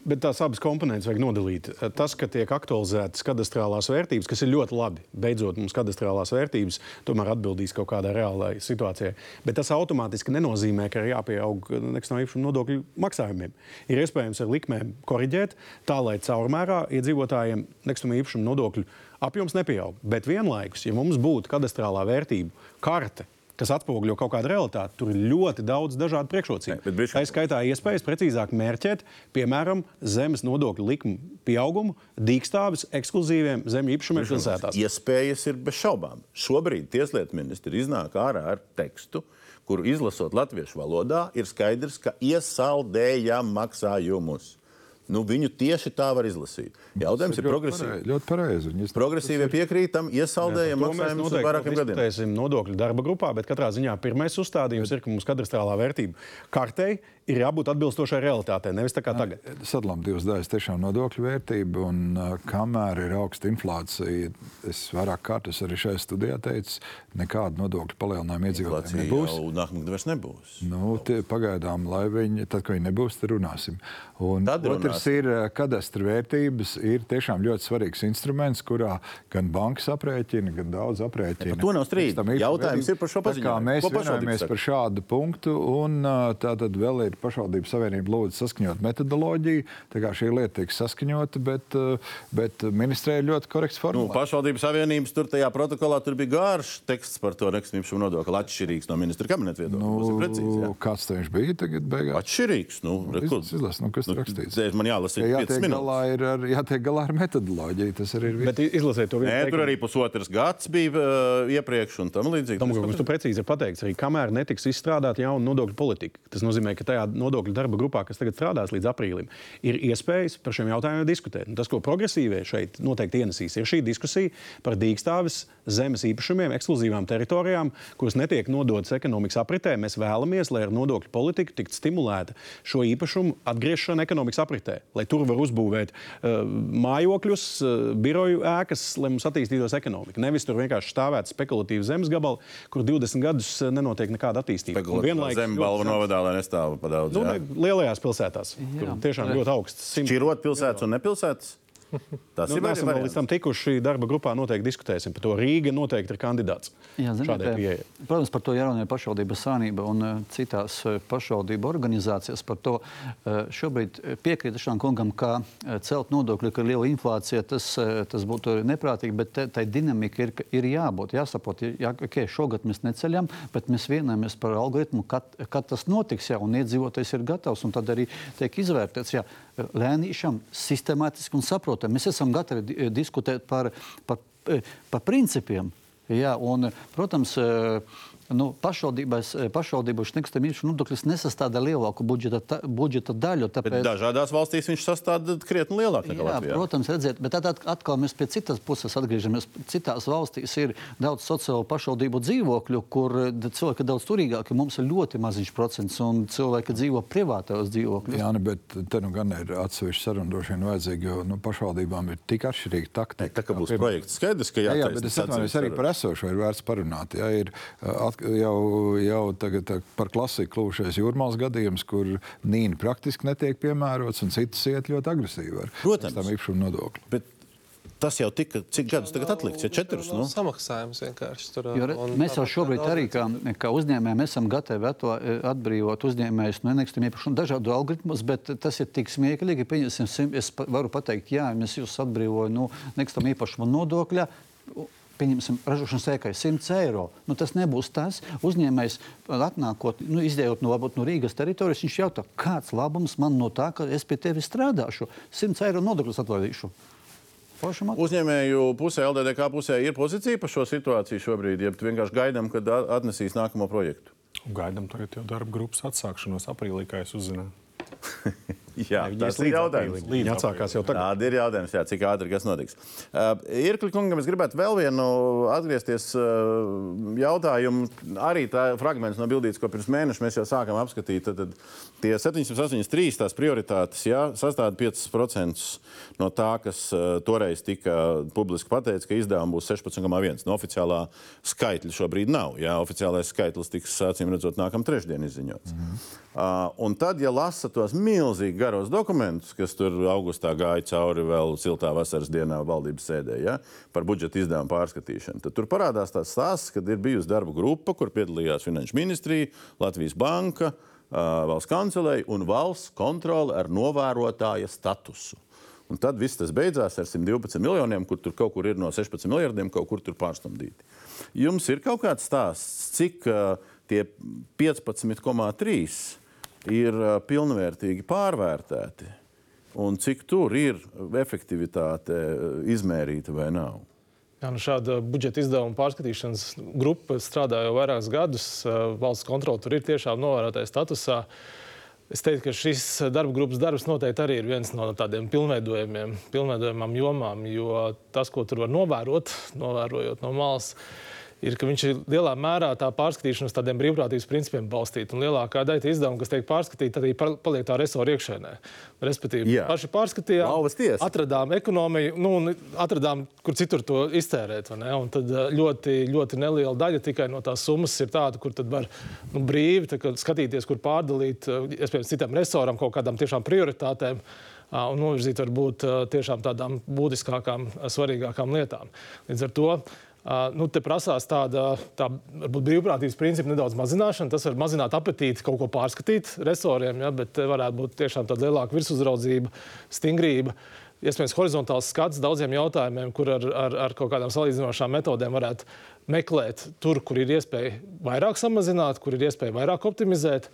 Bet, tās abas komponentes vajag nodalīt. Tas, ka tiek aktualizētas kadastrālās vērtības, kas ir ļoti labi. Beidzot, mums kadastrālās vērtības tomēr atbildīs kaut kādai reālai situācijai. Bet tas automātiski nenozīmē, ka ir jāpieaug nekustamā īpašuma nodokļu maksājumiem. Ir iespējams ar likmēm korrigēt tā, lai caurmērā iedzīvotājiem nekustamā īpašuma nodokļu apjoms nepieaug. Bet vienlaikus, ja mums būtu kadastrālā vērtību karte, kas atspoguļo kaut kādu realitāti. Tur ir ļoti daudz dažādu priekšrocību. Tā bišķi... skaitā iespējas precīzāk mērķēt, piemēram, zemes nodokļu likumu pieaugumu dīkstāvis ekskluzīviem zemju īpašumiem pilsētās. Iespējas ir bez šaubām. Šobrīd Tieslietu ministri iznāk ārā ar tekstu, kuru izlasot latviešu valodā, ir skaidrs, ka iesaldējam maksājumus. Nu, viņu tieši tā var izlasīt. Jautājums ir progresīvs. Ļoti pareizi. Progresīvi piekrītam, iesaldējam maksājumus uz vairākiem gadiem. Mēs nodokļu darba grupā, bet katrā ziņā pirmais uzstādījums ir, ka mums kadastrālā vērtība kartei ir jābūt atbilstošai realitātei, nevis tā kā tagad. Sadalām divas daļas. Tiešām nodokļu vērtība un kamēr ir augsta inflācija, es vairāk kārtas arī šajā studijā teicu, nekāda nodokļu palielinājuma iedzīvotājiem nebūs. Nākamgad vairs nebūs. Nu, tie, pagaidām, lai viņi, tad, kad viņi nebūs, tad runāsim. Un tad runāsim. otrs ir kadastra vērtības, ir tiešām ļoti svarīgs instruments, kurā gan bankas aprēķina, gan daudz aprēķina. Ja, to nav strīds. Jautājums ir par šo paziņojumu. Mēs vienojamies par šādu punktu, un tā tad vēl ir pašvaldības savienība lūdzu saskaņot metodoloģiju. Tā kā šī lieta tiek saskaņota, bet, bet ministrē ir ļoti korekts formulējums. Nu, pašvaldības savienības tur tajā protokolā tur bija garš teksts par to nekustamību nodokli atšķirīgs no ministra kabineta viedokļa. Nu, precīzi, jā. kāds tam viņš bija tagad beigās? Atšķirīgs. Nu, nu, izlas, izlas, nu, kas nu, rakstīts? Man jālasa jā, jātiek galā, ir ar, jātiek galā ar metodoloģiju. Tas arī ir. Bet izlasēt to vienu. Nē, tur arī pusotrs gads bija uh, iepriekš un tam līdzīgi. Tam, kas tur precīzi ir pateikts, arī kamēr netiks izstrādāta jauna nodokļu politika. Tas nozīmē, ka tajā nodokļu darba grupā, kas tagad strādās līdz aprīlim, ir iespējas par šiem jautājumiem diskutēt. Un tas, ko progresīvie šeit noteikti ienesīs, ir šī diskusija par dīkstāves zemes īpašumiem, ekskluzīvām teritorijām, kuras netiek nodotas ekonomikas apritē. Mēs vēlamies, lai ar nodokļu politiku tiktu stimulēta šo īpašumu atgriešana ekonomikas apritē, lai tur var uzbūvēt uh, mājokļus, uh, biroju ēkas, lai mums attīstītos ekonomika. Nevis tur vienkārši stāvētu spekulatīvi zemes gabali, kur 20 gadus uh, nenotiek nekāda attīstība. Vienlaikus zemes balva novadā, lai nestāv pa daudz. Nu, lielajās pilsētās, jā. kur tiešām ļoti augsts. Šķirot pilsētas un nepilsētas? Tas nu, ir mēs vēl līdz tam tikuši. Darba grupā noteikti diskutēsim par to. Rīga noteikti ir kandidāts. Jā, ziniet, protams, par to jārunā pašvaldības sānība un uh, citās uh, pašvaldību organizācijas. Par to šobrīd piekrītu šām kungam, ka celt nodokļu, ka liela inflācija, tas, tas būtu neprātīgi, bet tai dinamika ir, ir jābūt. Jāsaprot, jā, okay, šogad mēs neceļam, bet mēs vienojamies par algoritmu, kad, kad tas notiks, jā, un iedzīvotājs ir gatavs, un tad arī tiek izvērtēts. Jā, lēnīšam, sistemātiski un saprotam. Mēs esam gatavi diskutēt par, par, par principiem. Jā, un, protams, nu, eh, pašvaldību nekustamības nodoklis nesastāda lielāku budžeta, ta, budžeta daļu. Tāpēc... Bet dažādās valstīs viņš sastāda krietni lielāku nekā Latvijā. Protams, redziet, bet tad atkal mēs pie citas puses atgriežamies. Citās valstīs ir daudz sociālo pašvaldību dzīvokļu, kur cilvēki ir daudz turīgāki. Mums ir ļoti maziņš procents, un cilvēki dzīvo privātajos dzīvokļos. Jā, ne, bet te nu gan ir atsevišķi saruna droši vien vajadzīga, jo nu, pašvaldībām ir tik atšķirīga taktika. Tā kā būs projekts skaidrs, ka jā, jā, bet es atvainojos arī par esošo, ir vērts parunāt. Jā, ir, at, jau, jau tagad tā, par klasiku kļuvušais jūrmālas gadījums, kur nīna praktiski netiek piemērots un citas iet ļoti agresīvi ar Protams. tam īpašumu nodokli. Bet Tas jau tika, cik gadus tagad atlikts? Ja četrus, nu? Samaksājums vienkārši tur. Jo, mēs jau šobrīd arī kā, kā uzņēmējiem esam gatavi ato, atbrīvot uzņēmējus no nekustamiem īpašumu dažādu algoritmus, bet tas ir tik smieklīgi. Es varu pateikt, jā, mēs jūs atbrīvojam no nekustamiem īpašumu nodokļa pieņemsim, ražošanas ēkai 100 eiro. Nu, tas nebūs tas. Uzņēmējs atnākot, nu, izdejot no, no Rīgas teritorijas, viņš jautā, kāds labums man no tā, ka es pie tevis strādāšu, 100 eiro nodokļus atlaidīšu. Uzņēmēju pusē, LDDK pusē ir pozīcija par šo situāciju šobrīd, ja vienkārši gaidām, kad atnesīs nākamo projektu. Gaidām tagad jau darba grupas atsākšanos aprīlī, kā es uzzināju. Jā, viņi tas ir līdz jautājums. Viņi atsākās jau tagad. Tāda ir jautājums, jā, cik ātri kas notiks. Uh, Irkli kungam es gribētu vēl vienu atgriezties uh, jautājumu. Arī tā fragments no bildītes, ko pirms mēneša mēs jau sākām apskatīt. Tad, tad tie 783 tās prioritātes jā, sastāv 5% no tā, kas uh, toreiz tika publiski pateikts, ka izdevumi būs 16,1. No oficiālā skaitļa šobrīd nav. Jā, oficiālais skaitlis tiks, acīm redzot, nākamā trešdiena izziņots. Mm. Uh, un tad, ja lasa tos milzīgi garos dokumentus, kas tur augustā gāja cauri vēl siltā vasaras dienā valdības sēdē ja, par budžeta izdevumu pārskatīšanu, tad tur parādās tāds stāsts, ka ir bijusi darba grupa, kur piedalījās Finanšu ministrija, Latvijas banka, valsts kancelēja un valsts kontrole ar novērotāja statusu. Un tad viss tas beidzās ar 112 miljoniem, kur tur kaut kur ir no 16 miljardiem, kaut kur tur pārstumdīti. Jums ir kaut kāds stāsts, cik uh, tie 15,3 ir uh, pilnvērtīgi pārvērtēti, un cik tur ir efektivitāte izmērīta vai nav? Jā, nu šāda budžeta izdevuma pārskatīšanas grupa strādā jau vairākus gadus. Valsts kontrole tur ir tiešām novērotāja statusā. Es teiktu, ka šis darba grupas darbs noteikti arī ir viens no tādiem pilnveidojumiem, pilnveidojumām jomām, jo tas, ko tur var novērot, novērojot no malas, ir, ka viņš ir lielā mērā tā pārskatīšana uz tādiem brīvprātības principiem balstīta. Un lielākā daļa tie izdevumi, kas tiek pārskatīti, arī paliek tā resora iekšēnē. Respektīvi, Jā. paši pārskatījām, atradām ekonomiju, nu, un atradām, kur citur to iztērēt. tad eh, ļoti, ļoti neliela daļa tikai no tās summas ir tāda, kur var nu, brīvi tā skatīties, kur pārdalīt, eh, iespējams, citam resoram kaut kādām tiešām prioritātēm. Un novirzīt varbūt ā, tiešām tādām būtiskākām, svarīgākām lietām. Līdz ar to ā, nu, te prasās tāda tā, brīvprātības principa nedaudz mazināšana. Tas var mazināt apetīti kaut ko pārskatīt resoriem, ja, bet te varētu būt tiešām tāda lielāka virsuzraudzība, stingrība. Iespējams, horizontāls skats daudziem jautājumiem, kur ar, ar, ar kaut kādām salīdzinošām metodēm varētu meklēt tur, kur ir iespēja vairāk samazināt, kur ir iespēja vairāk optimizēt.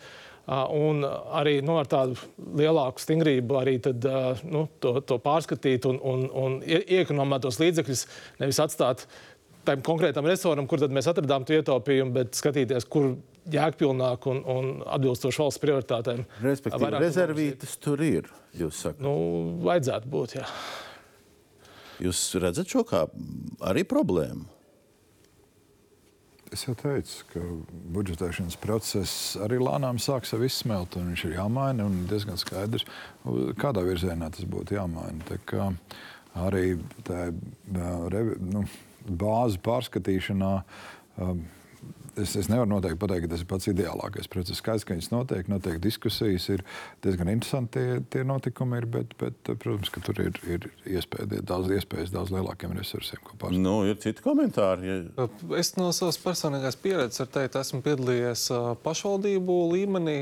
ā, Un arī nu, ar tādu lielāku stingrību arī tad, ā, nu, to, to pārskatīt un, un, un ie- iekonomēt tos līdzekļus, nevis atstāt tam konkrētam resoram, kur tad mēs atradām to ietaupījumu, bet skatīties, kur jēgpilnāk un, un atbilstoši valsts prioritātēm. Respektīvi, vairāk rezervītes tur ir. Jūs, sakat. Nu, vajadzētu būt. Jā. jūs redzat šo kā arī problēmu? Es jau teicu, ka budžetēšanas process arī lēnām sāk sev izsmelt, un viņš ir jāmaina. un diezgan skaidrs, kādā virzienā tas būtu jāmaina. Tā kā arī tā revi- nu, bāzu pārskatīšanā. Es, es nevaru noteikti pateikt, ka tas ir pats ideālākais process. Skaidrs, ka viņas notiek, notiek diskusijas, ir diezgan interesanti tie, tie notikumi, ir, bet, bet, protams, ka tur ir, ir iespēja, daudz iespējas daudz lielākiem resursiem. Nu, ir citi komentāri. Ja... Es no savas personīgās pieredzes varu teikt, esmu piedalījies pašvaldību līmenī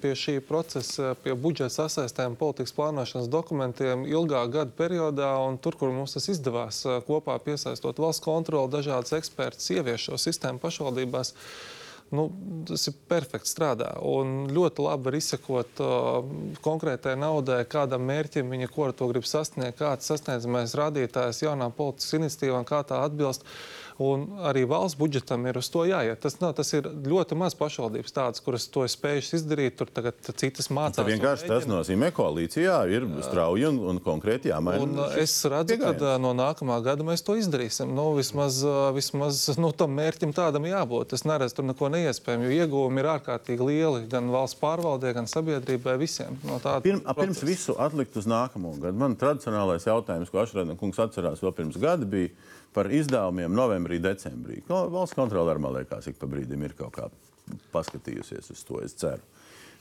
pie šī procesa, pie budžeta sasaistēm, politikas plānošanas dokumentiem ilgā gada periodā. un Tur, kur mums tas izdevās, kopā piesaistot valsts kontroli, dažādas ekspertus, ievies šo sistēmu pašvaldībās. Nu, tas ir perfekti strādā. Un ļoti labi var izsekot uh, konkrētai naudai, kādam mērķim viņa ko ar to grib sasniegt, kāds sasniedzamais rādītājs jaunām politiskas iniciatīvām, kā tā atbilst. Un arī valsts budžetam ir uz to jāiet. Tas, nav, tas ir ļoti maz pašvaldības tādas, kuras to ir spējušas izdarīt. Tur tagad citas mācās. Tā un vienkārši tas nozīmē, ka koalīcijā ir strauji un, un konkrēti jāmaina. Es redzu, ka no nākamā gada mēs to izdarīsim. Nu, vismaz vismaz nu, tam mērķim tādam jābūt. Es neredzu tur neko neiespējamu, jo ieguvumi ir ārkārtīgi lieli gan valsts pārvaldē, gan sabiedrībai visiem. No Pirm, a, pirms procesa. visu atlikt uz nākamo gadu. Man tradicionālais jautājums, ko Ašrēna kungs atcerās vēl pirms gada, bija par izdevumiem novembrī, decembrī. No, valsts kontrole arī, man liekas, ik pa brīdim ir kaut kā paskatījusies uz to, es ceru.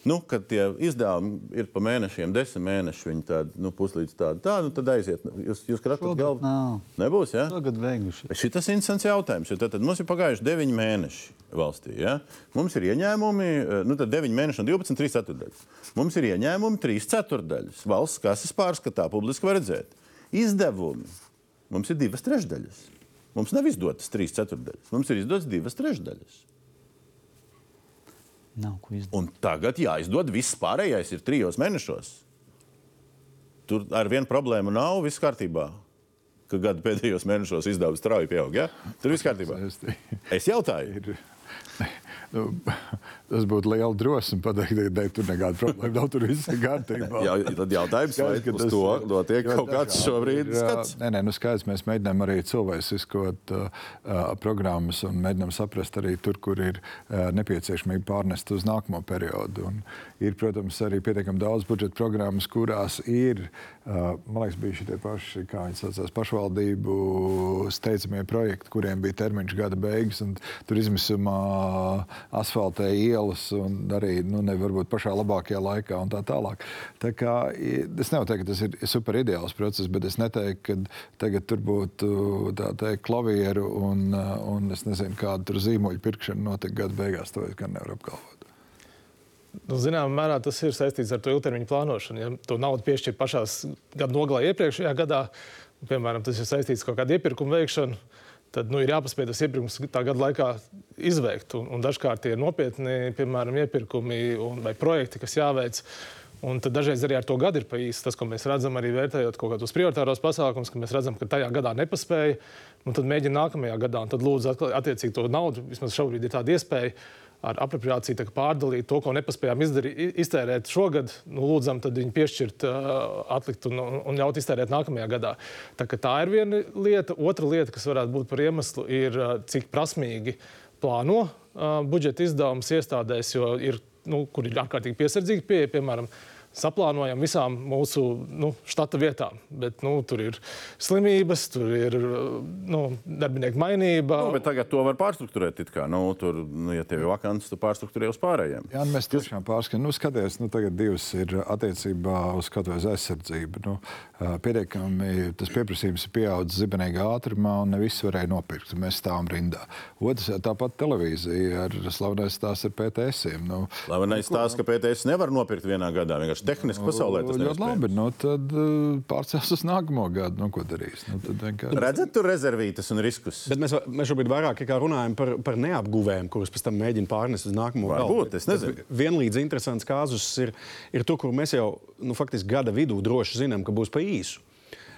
Nu, kad tie izdevumi ir pa mēnešiem, desmit mēneši, viņi tādi nu, puslīdz tādi, tā, nu, tad aiziet. Jūs, jūs Šogad galvu? nav. Nebūs? Ja? Tagad beiguši. Šis ir interesants jautājums. Tad, tad mums ir pagājuši 9 mēneši valstī. Ja? Mums ir ieņēmumi, eh, nu tad 9 mēneši un 12, 3 ceturdaļas. Mums ir ieņēmumi 3 ceturdaļas. Valsts kases pārskatā publiski var redzēt. Izdevumi mums ir 2 trešdaļas. Mums nav izdotas 3 ceturdaļas. Mums ir izdotas 2 trešdaļas. Nav ko izdarīt. Un tagad jāizdod viss pārējais, ir trijos mēnešos. Tur ar vienu problēmu nav, viss kārtībā. Ka gada pēdējos mēnešos izdevumi strauji pieaug. Ja? Tur viss kārtībā. Es jautāju. Nu, tas būtu liela drosme pateikt, ka tur nekāda problēma nav. Tur viss ir kārtībā. Jā, tad jautājums, vai tas to notiek kaut kāds šobrīd Ir, skats? Nē, nē, nu skaidrs, mēs mēģinām arī cilvēciskot uh, uh, programmas un mēģinām saprast arī tur, kur ir uh, nepieciešamība pārnest uz nākamo periodu. Un ir, protams, arī pietiekami daudz budžeta programmas, kurās ir, uh, man liekas, bija šie paši, kā viņi saucās, pašvaldību steidzamie projekti, kuriem bija termiņš gada beigas, tur izmisumā asfaltē ielas un arī, nu, ne varbūt pašā labākajā laikā un tā tālāk. Tā kā, es nevaru teikt, ka tas ir super ideāls process, bet es neteiktu, ka tagad tur būtu teikt klavieru un, un es nezinu, kāda tur zīmoļu pirkšana notika gada beigās. To es gan nevaru apgalvot. Nu, Zināmā mērā tas ir saistīts ar to ilgtermiņa plānošanu. Ja to naudu piešķir pašā gada nogalē iepriekšējā gadā, piemēram, tas ir saistīts ar kaut kādu iepirkumu veikšanu, tad nu, ir jāpaspēj tas iepirkums tā gada laikā izveikt. Un, un dažkārt tie ir nopietni, piemēram, iepirkumi un, vai projekti, kas jāveic. Un tad dažreiz arī ar to gadu ir pa īsi. Tas, ko mēs redzam, arī vērtējot kaut kādus prioritāros pasākumus, ka mēs redzam, ka tajā gadā nepaspēja, un tad mēģina nākamajā gadā. Un tad lūdzu attiecīgi to naudu. Vismaz šobrīd ir tāda iespēja ar apropriāciju pārdalīt to, ko nepaspējām izdarīt, iztērēt šogad. Nu, lūdzam, tad viņi piešķirt, atlikt un, un, ļaut iztērēt nākamajā gadā. Tā, tā ir viena lieta. Otra lieta, kas varētu būt par iemeslu, ir cik prasmīgi plāno budžeta izdevumus iestādēs, jo ir, nu, kur ir ārkārtīgi piesardzīgi pieeja, piemēram, saplānojam visām mūsu nu, štata vietām. Bet nu, tur ir slimības, tur ir nu, darbinieku mainība. Nu, bet tagad to var pārstruktūrēt. nu, tur, nu, ja tev ir vakants, tu pārstruktūrē uz pārējiem. Jā, nu, mēs tiešām pārskatām, nu, skaties, nu, tagad divas ir attiecībā uz vai aizsardzību. Nu, pietiekami tas pieprasījums ir pieaudzis zibenīgā ātrumā, un ne visi varēja nopirkt. Mēs stāvam rindā. Otrs, tāpat televīzija ar slavenais stāsts ar PTS-iem. Nu, Slavenais stāsts, ka PTS nevar nopirkt vienā gadā. Vienkārši tehniski pasaulē tas ļoti labi. Nu, tad uh, pārcels uz nākamo gadu. Nu, ko darīs? Nu, tad vienkārši... Redzat, tur rezervītas un riskus. Bet mēs, mēs šobrīd vairāk runājam par, par neapguvēm, kuras pēc tam mēģina pārnest uz nākamo Varbūt, gadu. Tas Vienlīdz interesants kāzus ir, ir to, kur mēs jau nu, faktiski gada vidū droši zinām, ka būs pa īsu.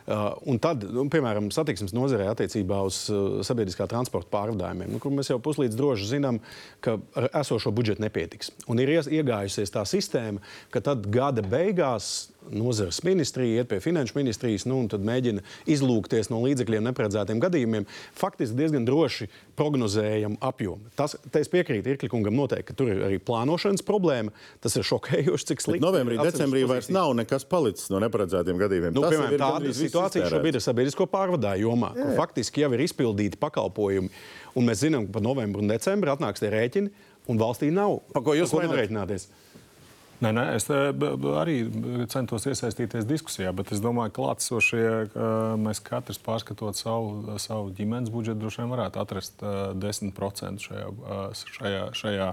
Uh, un tad, nu, piemēram, satiksmes nozarē attiecībā uz uh, sabiedriskā transporta pārvadājumiem, nu, kur mēs jau puslīdz droši zinām, ka ar esošo budžetu nepietiks. Un ir ies- iegājusies tā sistēma, ka tad gada beigās nozares ministrija iet pie finanšu ministrijas nu, un mēģina izlūkties no līdzekļiem neparedzētiem gadījumiem. Faktiski diezgan droši prognozējam apjomu. Tas, es piekrītu Irklikungam noteikti, ka tur ir arī plānošanas problēma. Tas ir šokējoši, cik Bet slikti. novembrī, ir atsevišķas decembrī vairs pozīcijas. nav nekas palicis no neparedzētiem gadījumiem. Nu, Tas piemēram, tāda situācija šobrīd ir sabiedrisko pārvadājumu jomā, kur faktiski jau ir izpildīti pakalpojumi. Un mēs zinām, ka par novembru un decembri atnāks tie rēķini, un valstī nav Pa ko jūs par maināt? Nē, nē, es eh, arī centos iesaistīties diskusijā, bet es domāju, ka klātesošie mēs katrs pārskatot savu, savu ģimenes budžetu, droši vien varētu atrast uh, 10% šajā, uh, šajā, šajā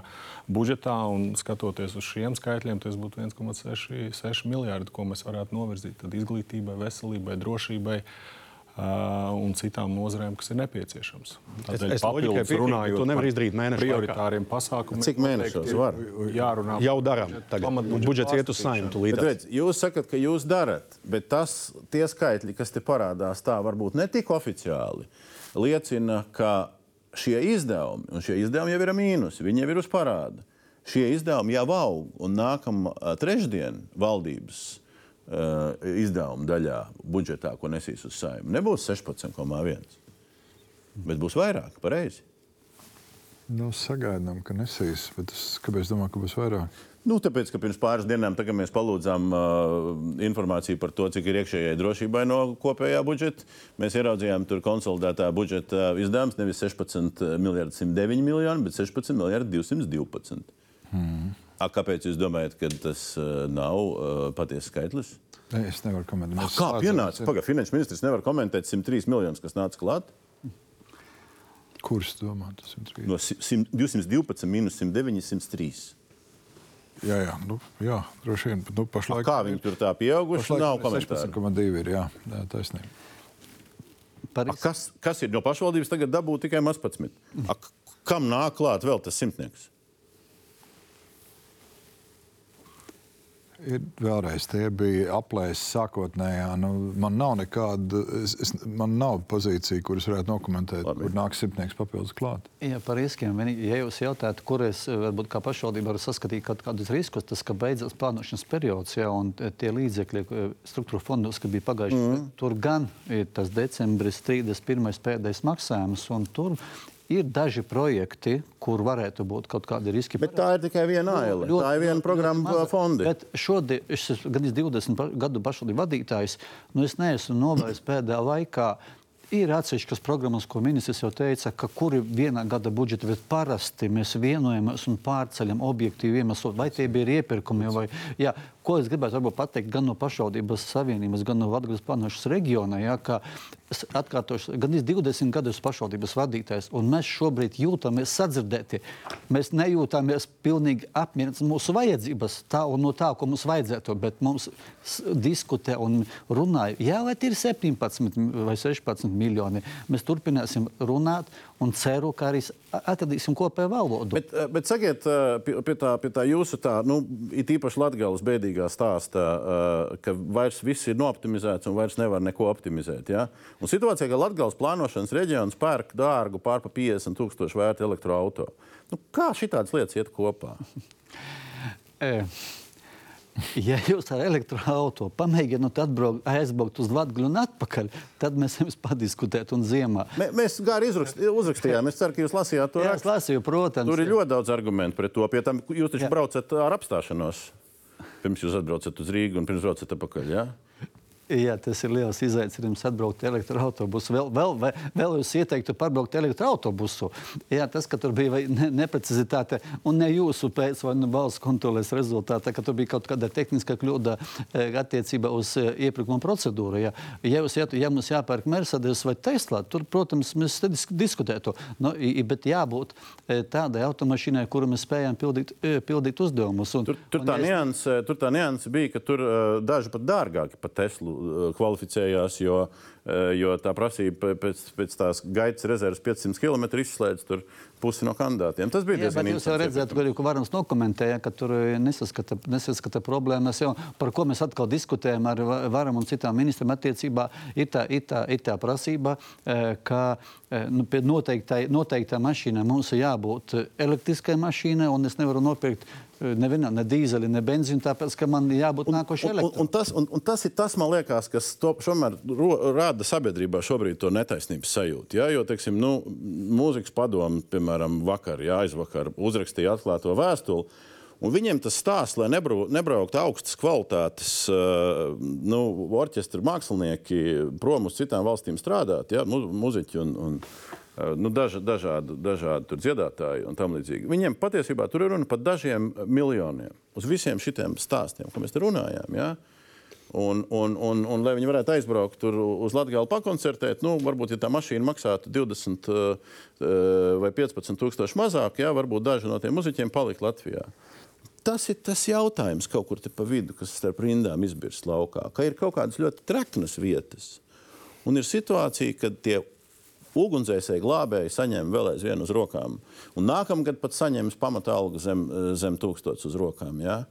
budžetā. Un skatoties uz šiem skaitļiem, tas būtu 1,6 miljardi, ko mēs varētu novirzīt izglītībai, veselībai, drošībai. Uh, un citām nozarēm, kas ir nepieciešams. Tādēļ es loģikai papildus piekrītu, runājot to nevar par izdarīt laikā. prioritāriem pasākumiem. Cik mēnešos var? Jārunā Jau darām. Tagad budžets iet uz tūlīt. redz, jūs sakat, ka jūs darat, bet tas, tie skaitļi, kas te parādās, tā varbūt ne tik oficiāli, liecina, ka šie izdevumi, un šie izdevumi jau ir mīnus, viņi jau ir uz parāda. Šie izdevumi jau aug, un nākamā trešdiena valdības uh, izdevuma daļā budžetā, ko nesīs uz saimnu, nebūs 16,1. Bet būs vairāk, pareizi. Nu, sagaidām, ka nesīs. Bet es, kāpēc domāju, ka būs vairāk? Nu, tāpēc, ka pirms pāris dienām tā, mēs palūdzām uh, informāciju par to, cik ir iekšējai drošībai no kopējā budžeta, mēs ieraudzījām tur konsolidētā budžeta izdevums nevis 16 miljardi 109 miljoni, bet 16 miljardi 212. Hmm. A, kāpēc jūs domājat, ka tas uh, nav uh, patiesa skaitlis? Ne, es nevaru komentēt. A, kā pienāca? Pagaidām, finanses ministrs nevar komentēt 103 miljonus, kas nāca klāt. Kurš domā? Tas ir trīs. No 100 212 minus 109, 103. Jā, jā, nu, jā droši vien. bet, Nu, A, pašlaik, kā viņi tur tā pieauguši? pašlaik Nav komentāru. 16,2 ir. Jā, jā taisnība. Par A, kas, kas ir no pašvaldības tagad dabūt tikai maz 11? A, kam nāk klāt vēl tas simtnieks? Ir vēlreiz, tie bija aplēses sākotnējā. Nu, man nav nekāda, es, es, man nav pozīcija, kuras varētu dokumentēt, Labi. kur nāk simtnieks papildus klāt. Jā, par riskiem. Ja jūs jautājat, kur es varbūt kā pašvaldība varu saskatīt kaut kādus riskus, tas, ka beidzas plānošanas periods, jā, un tie līdzekļi struktūra fondos, kas bija pagājuši, mm. tur gan ir tas decembris 31. pēdējais maksājums, un tur Ir daži projekti, kur varētu būt kaut kādi riski. Bet tā ir tikai viena aile. Tā ir viena programma fondi. Bet šodien, es esmu gandrīz 20 gadu pašvaldību vadītājs, nu es neesmu novērojis pēdējā laikā Ir atsevišķas programmas, ko ministrs jau teica, ka kuri vienā gada budžeta, bet parasti mēs vienojamies un pārceļam objektīvi iemeslu, vai tie bija iepirkumi. Vai, jā, ko es gribētu pateikt gan no pašvaldības savienības, gan no Latvijas plānošanas reģiona, jā, ka atkārtošu, gan 20 gadus pašvaldības vadītājs, un mēs šobrīd jūtamies sadzirdēti. Mēs nejūtamies pilnīgi apmierināti mūsu vajadzības tā un no tā, ko mums vajadzētu, bet mums diskutē un runā, jā, vai ir 17 vai 16 miljoni. Mēs turpināsim runāt un ceru, ka arī atradīsim kopēju valodu. Bet, eh, bet sakiet, eh, pie, tā, pie tā jūsu tā, nu, it īpaši Latgales bēdīgā stāstā, eh, ka vairs viss ir nooptimizēts un vairs nevar neko optimizēt. Ja? Un situācija, ka Latgales plānošanas reģions pērk dārgu pārpa 50 tūkstošu vērtu elektroautorātu. Nu, kā šitādas lietas iet kopā? Ja jūs ar elektroautorātu pamēģināt atbraukt, aizbraukt uz Latviju un atpakaļ, tad mēs jums padiskutētu un ziemā. Mē, mēs gari uzrakstījām. Es ceru, ka jūs lasījāt to. Jā, es lasīju, protams. Tur ir ļoti daudz argumentu pret to. Pie tam jūs taču Jā. braucat ar apstāšanos. Pirms jūs atbraucat uz Rīgu un pirms braucat atpakaļ. Ja? Jā, tas ir liels izaicinājums atbraukt elektroautobusu. Vēl, vēl, vēl, jūs ieteiktu pārbraukt elektroautobusu. Jā, tas, ka tur bija ne, neprecizitāte un ne jūsu pēc vai nu balss kontroles rezultātā, ka tur bija kaut kāda tehniska kļūda e, attiecībā uz e, iepirkuma procedūru. Jā. Ja, jūs, ja, ja mums jāpērk Mercedes vai Tesla, tur, protams, mēs diskutētu. No, bet jābūt e, tādai automašīnai, kuru mēs spējam pildīt, pildīt uzdevumus. Un, tur, tur, tā un, nianse, tur tā nianse bija, ka tur daži pat dārgāki par Teslu kvalificējās, jo, eh, jo tā prasība pēc, pēc tās gaitas rezerves 500 km izslēdz tur pusi no kandidātiem. Tas bija diezgan interesanti. Jūs jau redzējāt, ka arī Varams dokumentēja, ka tur nesaskata, nesaskata problēmas. Jau, par ko mēs atkal diskutējam ar Varam un citām ministriem attiecībā, ir tā, ir tā, ir tā prasība, eh, ka nu, pie noteiktai, noteiktai mašīnai mums ir jābūt elektriskai mašīnai, un es nevaru nopirkt nevienā, ne dīzeļa, ne benzīna, tāpēc, ka man jābūt nākošais elektroniskam. Tas, un, un tas ir tas, man liekas, kas to, šomēr ro, rada sabiedrībā šobrīd to netaisnības sajūtu. Ja? Jo, teiksim, nu, mūzikas padomu, piemēram, vakar, ja, aizvakar uzrakstīja atklāto vēstuli. Un viņiem tas stāsts, lai nebrau, nebrauktu augstas kvalitātes uh, nu, orķestra mākslinieki prom uz citām valstīm strādāt, ja, mu, muziķi un, un, nu, daža, dažādi, dažādi dziedātāji un tam līdzīgi. Viņiem patiesībā tur ir runa par dažiem miljoniem uz visiem šiem stāstiem, ko mēs te runājām. Ja? Un, un, un, un, lai viņi varētu aizbraukt uz Latviju, pakoncertēt, nu, varbūt, ja tā mašīna maksātu 20 uh, vai 15 tūkstoši mazāk, jā, varbūt daži no tiem muzeķiem palikt Latvijā. Tas ir tas jautājums kaut kur pa vidu, kas starp rindām izbirst laukā. Ka ir kaut kādas ļoti treknas vietas. Un ir situācija, kad tie ugunsdzēsēji glābēji saņem vēl aizvien uz rokām. Un nākamgad pat saņems pamata algu zem, zem tūkstotis uz rokām. Ja?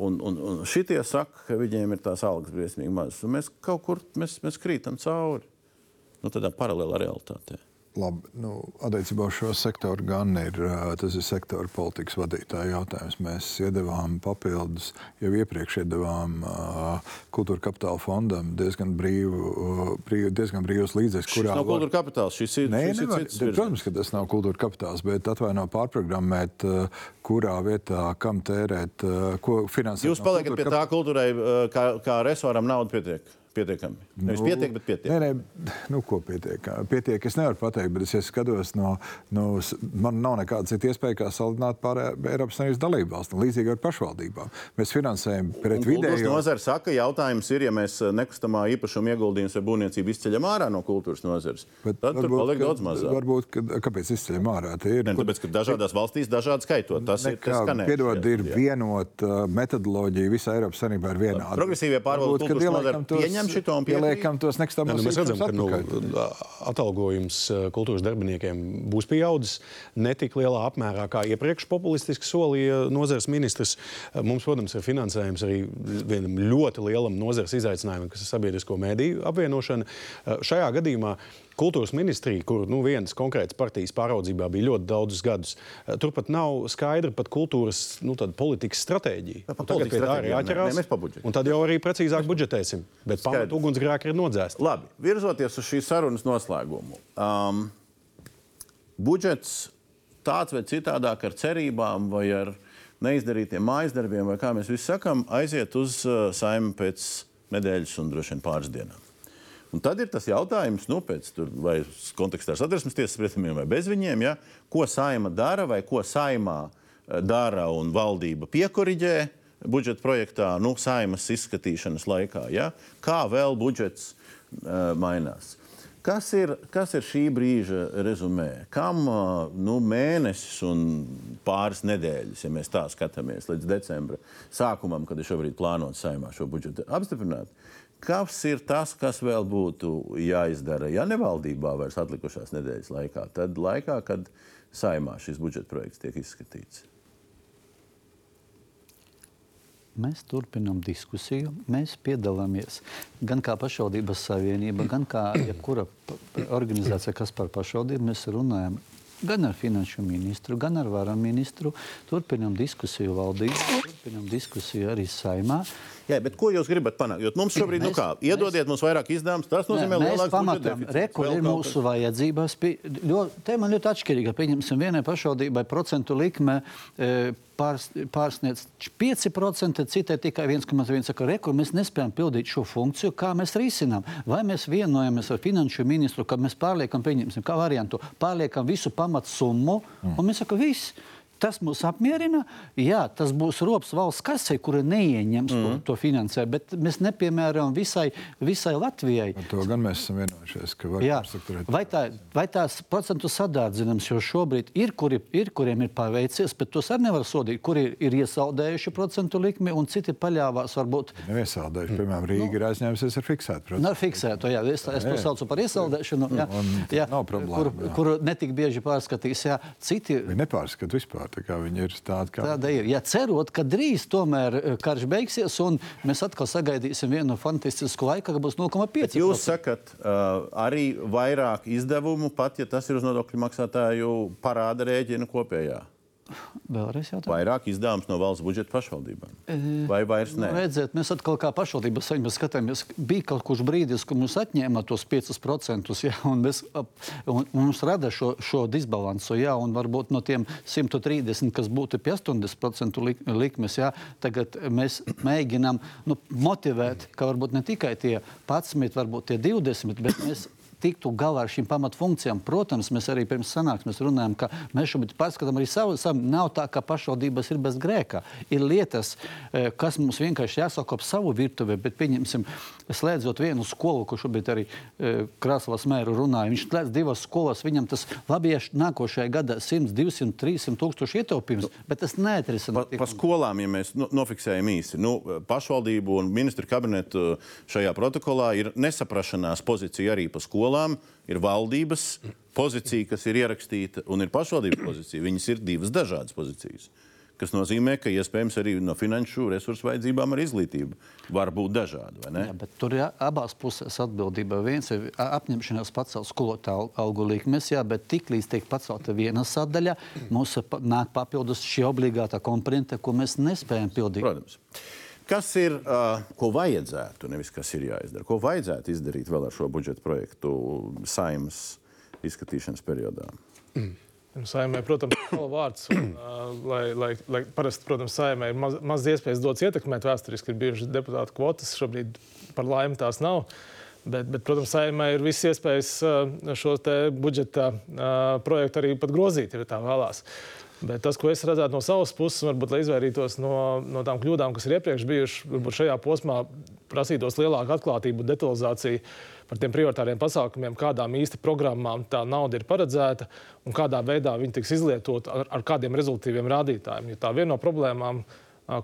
Un, un, un šitie saka, ka viņiem ir tās algas briesmīgi mazas. Mēs kaut kur mēs, mēs krītam cauri nu, tādā paralēlā realitātē. Labi, nu, attiecībā uz šo sektoru gan ir tas ir sektora politikas vadītāja jautājums. Mēs iedavām papildus, jau iepriekš iedavām uh, kultūra kapitāla fondam diezgan, brīvu, brīv, diezgan brīvus līdzekļus. Kurā nav kultūra kapitāls, šis ir, Nē, šis nevar, ir cits. Protams, ka tas nav kultūra kapitāls, bet atvaino pārprogrammēt, uh, kurā vietā, kam tērēt, uh, ko finansēt. Jūs paliekat pie tā kultūrai, kā, kā resoram naudu pietiek pietiekami. Nevis nu, pietiek, bet pietiek. Nē, nē, nu, ko pietiek? Pietiek, es nevaru pateikt, bet es, ja skatos no, no man nav nekāda cita iespēja, kā salīdzināt pār Eiropas Savienības dalību valstīm, līdzīgi ar pašvaldībām. Mēs finansējam pret vidēju. Nozara saka, jautājums ir, ja mēs eh, nekustamā īpašuma ieguldījums vai būvniecību izceļam ārā no kultūras nozares, bet tad varbūt, tur paliek daudz mazāk. Varbūt, ka, kāpēc izceļam ārā? Ir, ne, tāpēc, ka dažādās valstīs dažādi skaitot. Tas nekā, ir tas, ka piedod, ir vienota metodoloģija visā Eiropas Savienībā ir vienāda. Progresīvie pārvaldes kultūras nozara pieņem pieņem šito un pieliekam tos nekustamos nu, mēs redzam, ka nu, atalgojums eh, kultūras darbiniekiem būs pieaudzis ne tik lielā apmērā, kā iepriekš populistiski solīja nozares ministrs. Eh, Mums, protams, ir finansējums arī vienam ļoti lielam nozares izaicinājumam, kas ir sabiedrisko mēdīju apvienošana. Eh, Šajā gadījumā kultūras ministrija, kur nu, vienas konkrētas partijas pāraudzībā bija ļoti daudzus gadus, eh, turpat nav skaidra pat kultūras nu, politikas stratēģija. Ja, pat Tagad pie tā nē, jāķerās. nē, budžetu. Un tad jau arī precīzāk budžetēsim. Bet pamatu ugunsgrēki ir nodzēsti. Labi, virzoties uz šīs sarunas noslēgumu. Um, budžets tāds vai citādāk ar cerībām vai ar neizdarītiem mājas darbiem, vai kā mēs visi sakām, aiziet uz uh, saimnu pēc nedēļas un droši vien pāris dienām. Un tad ir tas jautājums, nu, pēc tur, vai kontekstā ar satversmes tiesas spriedumiem vai bez viņiem, ja, ko saima dara vai ko saimā eh, dara un valdība piekoriģē budžeta projektā, nu, saimas izskatīšanas laikā. Ja, kā vēl budžets uh, mainās? Kas ir, kas ir šī brīža rezumē? Kam uh, nu, mēnesis un pāris nedēļas, ja mēs tā skatāmies, līdz decembra sākumam, kad ir šobrīd plānots saimā šo budžetu apstiprināt? Kas ir tas, kas vēl būtu jāizdara, ja nevaldībā vairs atlikušās nedēļas laikā? Tad laikā, kad saimā šis budžeta projekts tiek izskatīts. Mēs turpinām diskusiju. Mēs piedalāmies gan kā pašvaldības savienība, gan kā jebkura organizācija, kas par pašvaldību. Mēs runājam gan ar finanšu ministru, gan ar varam ministru. Turpinām diskusiju valdībā, turpinām diskusiju arī saimā. Jā, bet ko jūs gribat panākt? Jo mums šobrīd, mēs, nu Mēs- kā, iedodiet mums vairāk izdevumus, tas nozīmē mēs lielāks pamatām, deficīts. re, kur Vēl ir mūsu kas. vajadzības. Pi- ļo- Te man ļoti atšķirīga. Pieņemsim, vienai pašvaldībai procentu likme e, pārs, pārsniedz 5%, citai tikai 1,1. Saka, re, kur mēs nespējam pildīt šo funkciju, kā mēs risinām. Vai mēs vienojamies ar finanšu ministru, ka mēs pārliekam, pieņemsim, kā variantu, pārliekam visu pamatsummu, mm. un mēs sakam, viss. Tas mūs apmierina. Jā, tas būs rops valsts kasē, kura neieņems mm. to, finansējumu, bet mēs nepiemēram visai, visai Latvijai. Par to gan mēs esam vienojušies, ka var Jā. pārstrukturēt. Vai, tā, vai tās procentu sadārdzināms, jo šobrīd ir, kuri, ir, kuriem ir paveicies, bet tos arī nevar sodīt, kuri ir iesaldējuši procentu likmi un citi paļāvās varbūt. Neviesaldējuši. Piemēram, Rīga ir aizņēmusies ar fiksētu procentu. Nav fiksēto, jā, es, es to Jā. saucu par iesaldēšanu, jā, Un jā, nav problēma, kur, jā. kur netik bieži pārskatīs. Jā, citi Viņi nepārskata vispār. Tā kā Viņi ir tādi, kā Tāda ir. Ja cerot, ka drīz tomēr eh, karš beigsies un mēs atkal sagaidīsim vienu fantastisku laiku, ka būs 0,5%. Jūs sakat, uh, arī vairāk izdevumu, pat ja tas ir uz nodokļu maksātāju parāda rēķina kopējā. Vēlreiz jautājums. Vairāk izdevums no valsts budžeta pašvaldībām. Vai vairs Nu, ne? redziet, mēs atkal kā pašvaldības saimnieks skatāmies, bija kaut kurš brīdis, kad mums atņēma tos 5%, jā, un, mēs, un mums rada šo, šo disbalansu, jā, un varbūt no tiem 130, kas būtu pie 80% lik, likmes, jā, tagad mēs mēģinām nu, motivēt, ka varbūt ne tikai tie 11, varbūt tie 20, bet mēs tiktu galā ar šīm pamatfunkcijām. Protams, mēs arī pirms sanāksmes runājam, ka mēs šobrīd pārskatām arī savu. savu. Nav tā, ka pašvaldības ir bez grēka. Ir lietas, eh, kas mums vienkārši jāsaka ap savu virtuvi, bet pieņemsim, slēdzot vienu skolu, ko šobrīd arī eh, Krasovas mēru runāja. Viņš slēdz divas skolas, viņam tas labi, ja nākošajā gadā 100, 200, 300 tūkstoši ietaupījums, bet tas neatrisina. Pa, pa skolām, ja mēs nu, nofiksējam īsi, nu, pašvaldību un ministru kabinetu šajā protokolā ir nesaprašanās pozīcija arī pa skolām. Ir valdības pozīcija, kas ir ierakstīta, un ir pašvaldības pozīcija. Viņas ir divas dažādas pozīcijas. Tas nozīmē, ka iespējams arī no finanšu resursu vajadzībām ar izglītību var būt dažādi. Jā, tur ir abās pusēs atbildība. Viens ir apņemšanās pacelt skolotāju algu likmes, jā, bet tiklīdz tiek pacelta viena sadaļa, mums nāk papildus šī obligātā komponente, ko mēs nespējam pildīt. Protams. Kas ir, uh, ko vajadzētu, nevis kas ir jāizdara? Ko vajadzētu izdarīt vēl ar šo budžeta projektu saimas izskatīšanas periodā? Nu, Saimē, protams, ir vārds. Un, uh, lai, lai, lai parasti, protams, saimē ir maz, maz iespējas dots ietekmēt. Vēsturiski ir bijušas deputātu kvotas, šobrīd par laimi tās nav. Bet, bet protams, saimē ir visas iespējas uh, šo budžeta uh, projektu arī grozīt, ja tā vēlās. Bet tas, ko es redzētu no savas puses, varbūt, lai izvairītos no, no tām kļūdām, kas ir iepriekš bijušas, varbūt šajā posmā prasītos lielāku atklātību, detalizāciju par tiem prioritāriem pasākumiem, kādām īsti programmām tā nauda ir paredzēta un kādā veidā viņi tiks izlietota ar, ar kādiem rezultātīviem rādītājiem. Jo tā viena no problēmām,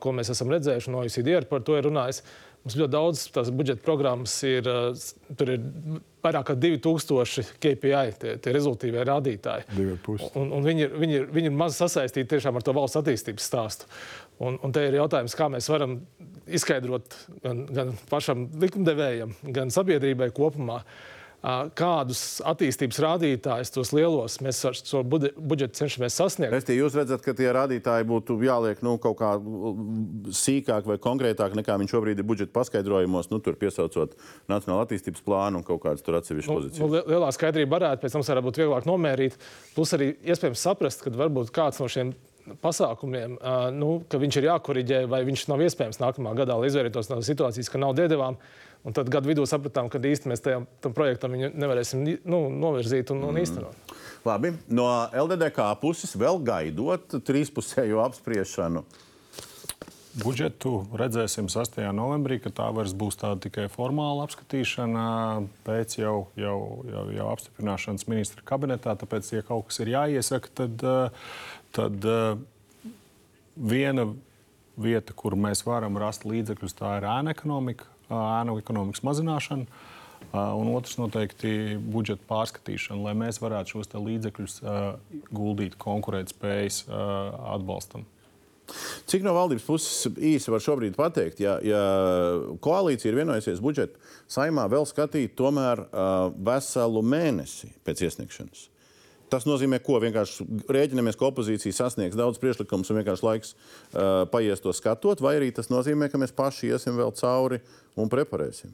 ko mēs esam redzējuši, no OECD ar par to ir runājis, Mums ļoti daudz tās budžeta programmas ir, tur ir vairāk kā 2000 KPI, tie, tie rezultīvie rādītāji. Un, un viņi, ir, viņi, ir, viņi ir maz sasaistīti tiešām ar to valsts attīstības stāstu. Un, un te ir jautājums, kā mēs varam izskaidrot gan, gan pašam likumdevējam, gan sabiedrībai kopumā. Uh, kādus attīstības rādītājus, tos lielos, mēs ar šo budžetu cenšamies sasniegt. Restī, jūs redzat, ka tie rādītāji būtu jāliek nu, kaut kā sīkāk vai konkrētāk nekā viņš šobrīd ir budžeta paskaidrojumos, nu, tur piesaucot Nacionālo attīstības plānu un kaut kādas tur atsevišķas nu, pozīcijas. Nu, lielā skaidrība varētu pēc tam varētu būt vieglāk nomērīt, plus arī iespējams saprast, ka varbūt kāds no šiem pasākumiem, nu, ka viņš ir jākoriģē, vai viņš nav iespējams nākamā gadā, lai izvairītos no situācijas, ka nav diedevām. Un tad gadu vidū sapratām, ka īstenībā mēs tajam, tam projektam nevarēsim nu, novirzīt un, un mm. īstenot. Labi, no LDDK puses vēl gaidot trīspusējo apspriešanu. Budžetu redzēsim 6. novembrī, ka tā vairs būs tāda tikai formāla apskatīšana pēc jau, jau, jau, jau apstiprināšanas ministra kabinetā. Tāpēc, ja kaut kas ir jāiesaka, tad, tad viena vieta, kur mēs varam rast līdzekļus, tā ir ēna ekonomika ēnu ekonomikas mazināšana. Un otrs noteikti budžeta pārskatīšana, lai mēs varētu šos līdzekļus guldīt konkurētspējas atbalstam. Cik no valdības puses īsi var šobrīd pateikt, ja, ja koalīcija ir vienojusies budžetu saimā vēl skatīt tomēr uh, veselu mēnesi pēc iesniegšanas? Tas nozīmē, ko vienkārši rēķinamies, ka opozīcija sasniegs daudz priekšlikumus un vienkārši laiks uh, paies to skatot, vai arī tas nozīmē, ka mēs paši iesim vēl cauri un preparēsim.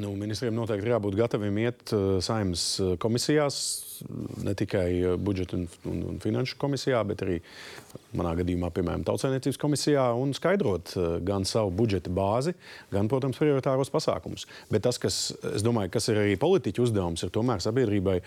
Nu, ministriem noteikti ir jābūt gataviem iet uh, saimnes komisijās, ne tikai budžeta un, un, un finanšu komisijā, bet arī manā gadījumā, piemēram, Tautsēmniecības komisijā un skaidrot eh, gan savu budžeta bāzi, gan, protams, prioritāros pasākumus. Bet tas, kas, domāju, kas ir arī politiķu uzdevums, ir tomēr sabiedrībai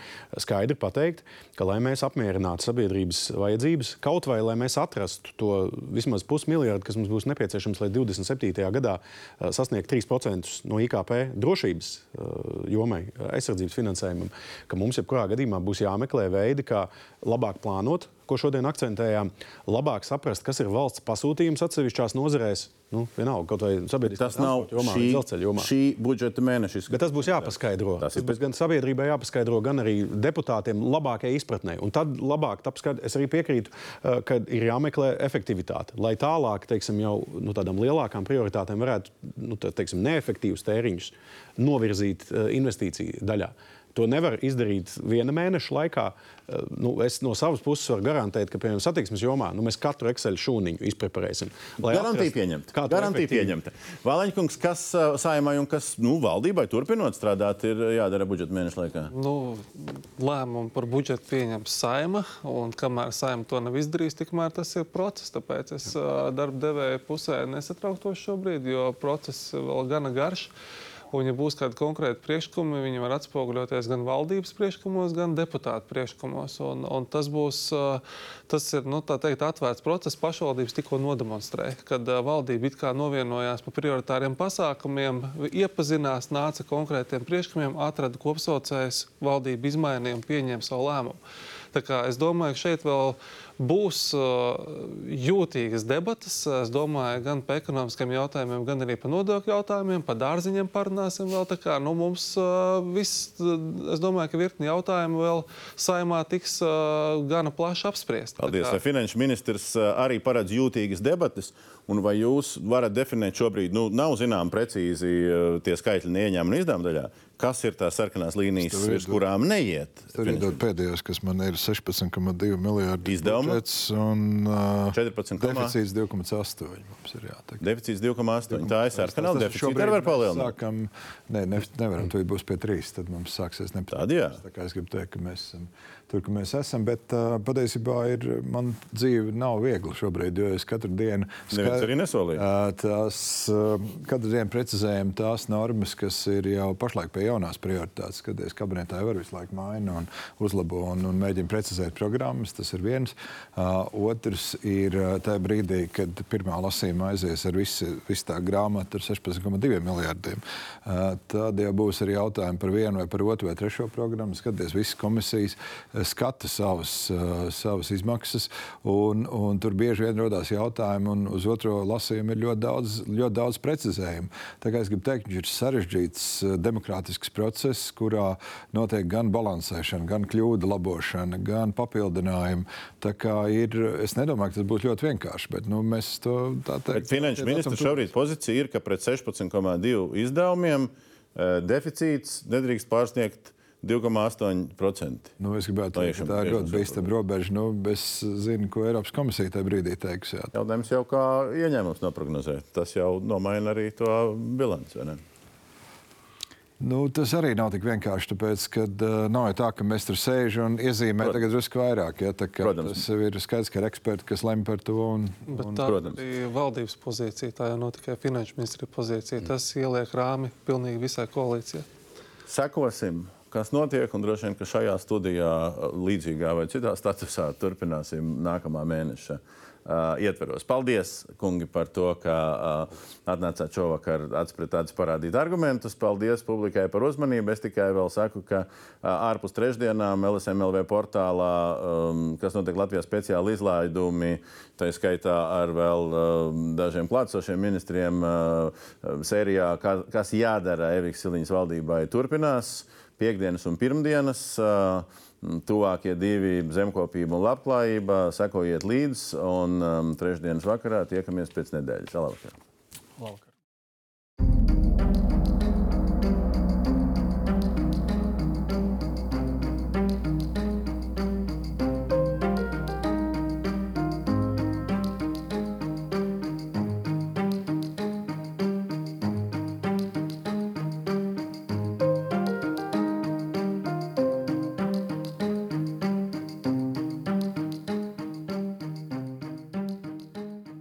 skaidri pateikt, ka, lai mēs apmierinātu sabiedrības vajadzības, kaut vai lai mēs atrastu to vismaz pusmiljardu, kas mums būs nepieciešams, lai 27. gadā eh, sasniegtu 3% no IKP drošības eh, jomai, aizsardzības finansējumam, ka mums jebkurā gadījumā būs jāmeklē veidi, kā labāk plānot ko šodien akcentējām, labāk saprast, kas ir valsts pasūtījums atsevišķās nozarēs. Nu, vienalga, kaut vai sabiedriskās tas nav jomā, šī, jomā. šī budžeta mēneša. Bet tas būs jāpaskaidro. Tas, tas būs gan sabiedrībai jāpaskaidro, gan arī deputātiem labākajai izpratnē. Un tad labāk apskatīt, es arī piekrītu, uh, ka ir jāmeklē efektivitāte. Lai tālāk, teiksim, jau nu, tādām lielākām prioritātēm varētu nu, tā, teiksim, neefektīvus tēriņus novirzīt uh, investīciju daļā. To nevar izdarīt viena mēneša laikā. Eh, nu, es no savas puses varu garantēt, ka, piemēram, satiksmes jomā nu, mēs katru Excel šūniņu izpreparēsim. Garantija pieņemta. Garantija pieņemta. Vālaņkungs, kas uh, saimai un kas nu, valdībai turpinot strādāt, ir jādara budžeta mēneša laikā? Nu, lēmumu par budžetu pieņems saima, un kamēr saima to nav izdarījusi, tikmēr tas ir process. Tāpēc es uh, darba devēja pusē nesatrauktos šobrīd, jo process vēl gana garš. Uh, Un, ja būs kādi konkrēti priekšlikumi, viņi var atspoguļoties gan valdības priekšlikumos, gan deputātu priekšlikumos. Un, un tas būs tas ir, nu, teikt, atvērts process. Pašvaldības tikko nodemonstrēja, kad valdība it kā novienojās par prioritāriem pasākumiem, iepazinās, nāca konkrētiem priekšlikumiem, atrada kopsaucējs, valdība izmainīja un pieņēma savu lēmumu. Es domāju, ka šeit vēl būs uh, jūtīgas debatas. Es domāju, gan par ekonomiskiem jautājumiem, gan arī par nodokļu jautājumiem, par dārziņiem parunāsim vēl. Kā, nu, mums uh, viss, es domāju, ka virkni jautājumu vēl saimā tiks uh, gana plaši apspriest. Paldies. Vai finanšu ministrs arī paredz jūtīgas debatas? Un vai jūs varat definēt šobrīd, nu, nav zinām precīzi tie skaitļi ieņēmuma un izdevuma daļā, kas ir tās sarkanās līnijas, uz kurām neiet? Tur ir pēdējais, kas man ir 16,2 miljardi izdevuma un uh, 14, deficīts 2,8. Mums ir jātaka. Deficīts 2,8. Tā ir sarkanā deficīta. Arī var palielināt. Sākam, ne, ne, nevaram, to būs pie 3, tad mums sāksies nepatiks. Tā kā es gribu teikt, ka mēs esam. Tur, kur mēs esam. Bet uh, patiesībā ir, man dzīve nav viegla šobrīd, jo es katru dienu skatu, uh, tās, uh, katru dienu precizējam tās normas, kas ir jau pašlaik pie jaunās prioritātes. Kad es kabinetā jau visu laiku mainu un uzlabo un, un mēģinu precizēt programmas, tas ir viens. Uh, otrs ir uh, tajā brīdī, kad pirmā lasījuma aizies ar visu, visu tā grāmatu ar 16,2 miljardiem. Uh, tad jau būs arī jautājumi par vienu vai par otru vai trešo programmu. Skaties, visas komisijas skata savas, savas izmaksas, un, un tur bieži vien rodas jautājumi, un uz otro lasījumu ir ļoti daudz, ļoti daudz precizējumu. Tā kā es gribu teikt, viņš ir sarežģīts uh, demokrātisks process, kurā notiek gan balansēšana, gan kļūda labošana, gan papildinājumi. Tā kā ir, es nedomāju, ka tas būs ļoti vienkārši, bet nu, mēs to tā teikt. Bet finanšu ministra šobrīd pozīcija ir, ka pret 16,2 izdevumiem eh, deficīts nedrīkst pārsniegt 2,8%. Nu, es gribētu teikt, ka tā ir ļoti bīstama robeža. Nu, es zinu, ko Eiropas komisija tajā brīdī teiks. Jā. Jautājums jau kā ieņēmums noprognozē. Tas jau nomaina arī to bilanci. Nu, tas arī nav tik vienkārši, tāpēc, ka uh, nav jau tā, ka mēs tur sēžam un iezīmējam tagad drusku vairāk. Ja, tā tas ir skaidrs, ka ir eksperti, kas lem par to. Un, Bet un, tā protams. ir valdības pozīcija, tā jau nav tikai finanšu ministra pozīcija. Tas ieliek rāmi pilnīgi visai koalīcijai. Sekosim, kas notiek, un droši vien, ka šajā studijā, līdzīgā vai citā statusā, turpināsim nākamā mēneša uh, ietveros. Paldies, kungi, par to, ka uh, atnācāt šovakar atspētādus parādīt argumentus. Paldies publikai par uzmanību. Es tikai vēl saku, ka uh, ārpus trešdienām LSMLV portālā, um, kas notiek Latvijā speciāli izlaidumi, tā skaitā ar vēl um, dažiem klātsošiem ministriem uh, sērijā, kā, kas jādara Eviks Siliņas valdībai, turpinās piekdienas un pirmdienas. Uh, Mm, tuvākie divi - zemkopība un labklājība. Sekojiet līdzi, un um, trešdienas vakarā tiekamies pēc nedēļas. Labvakar! Labvakar.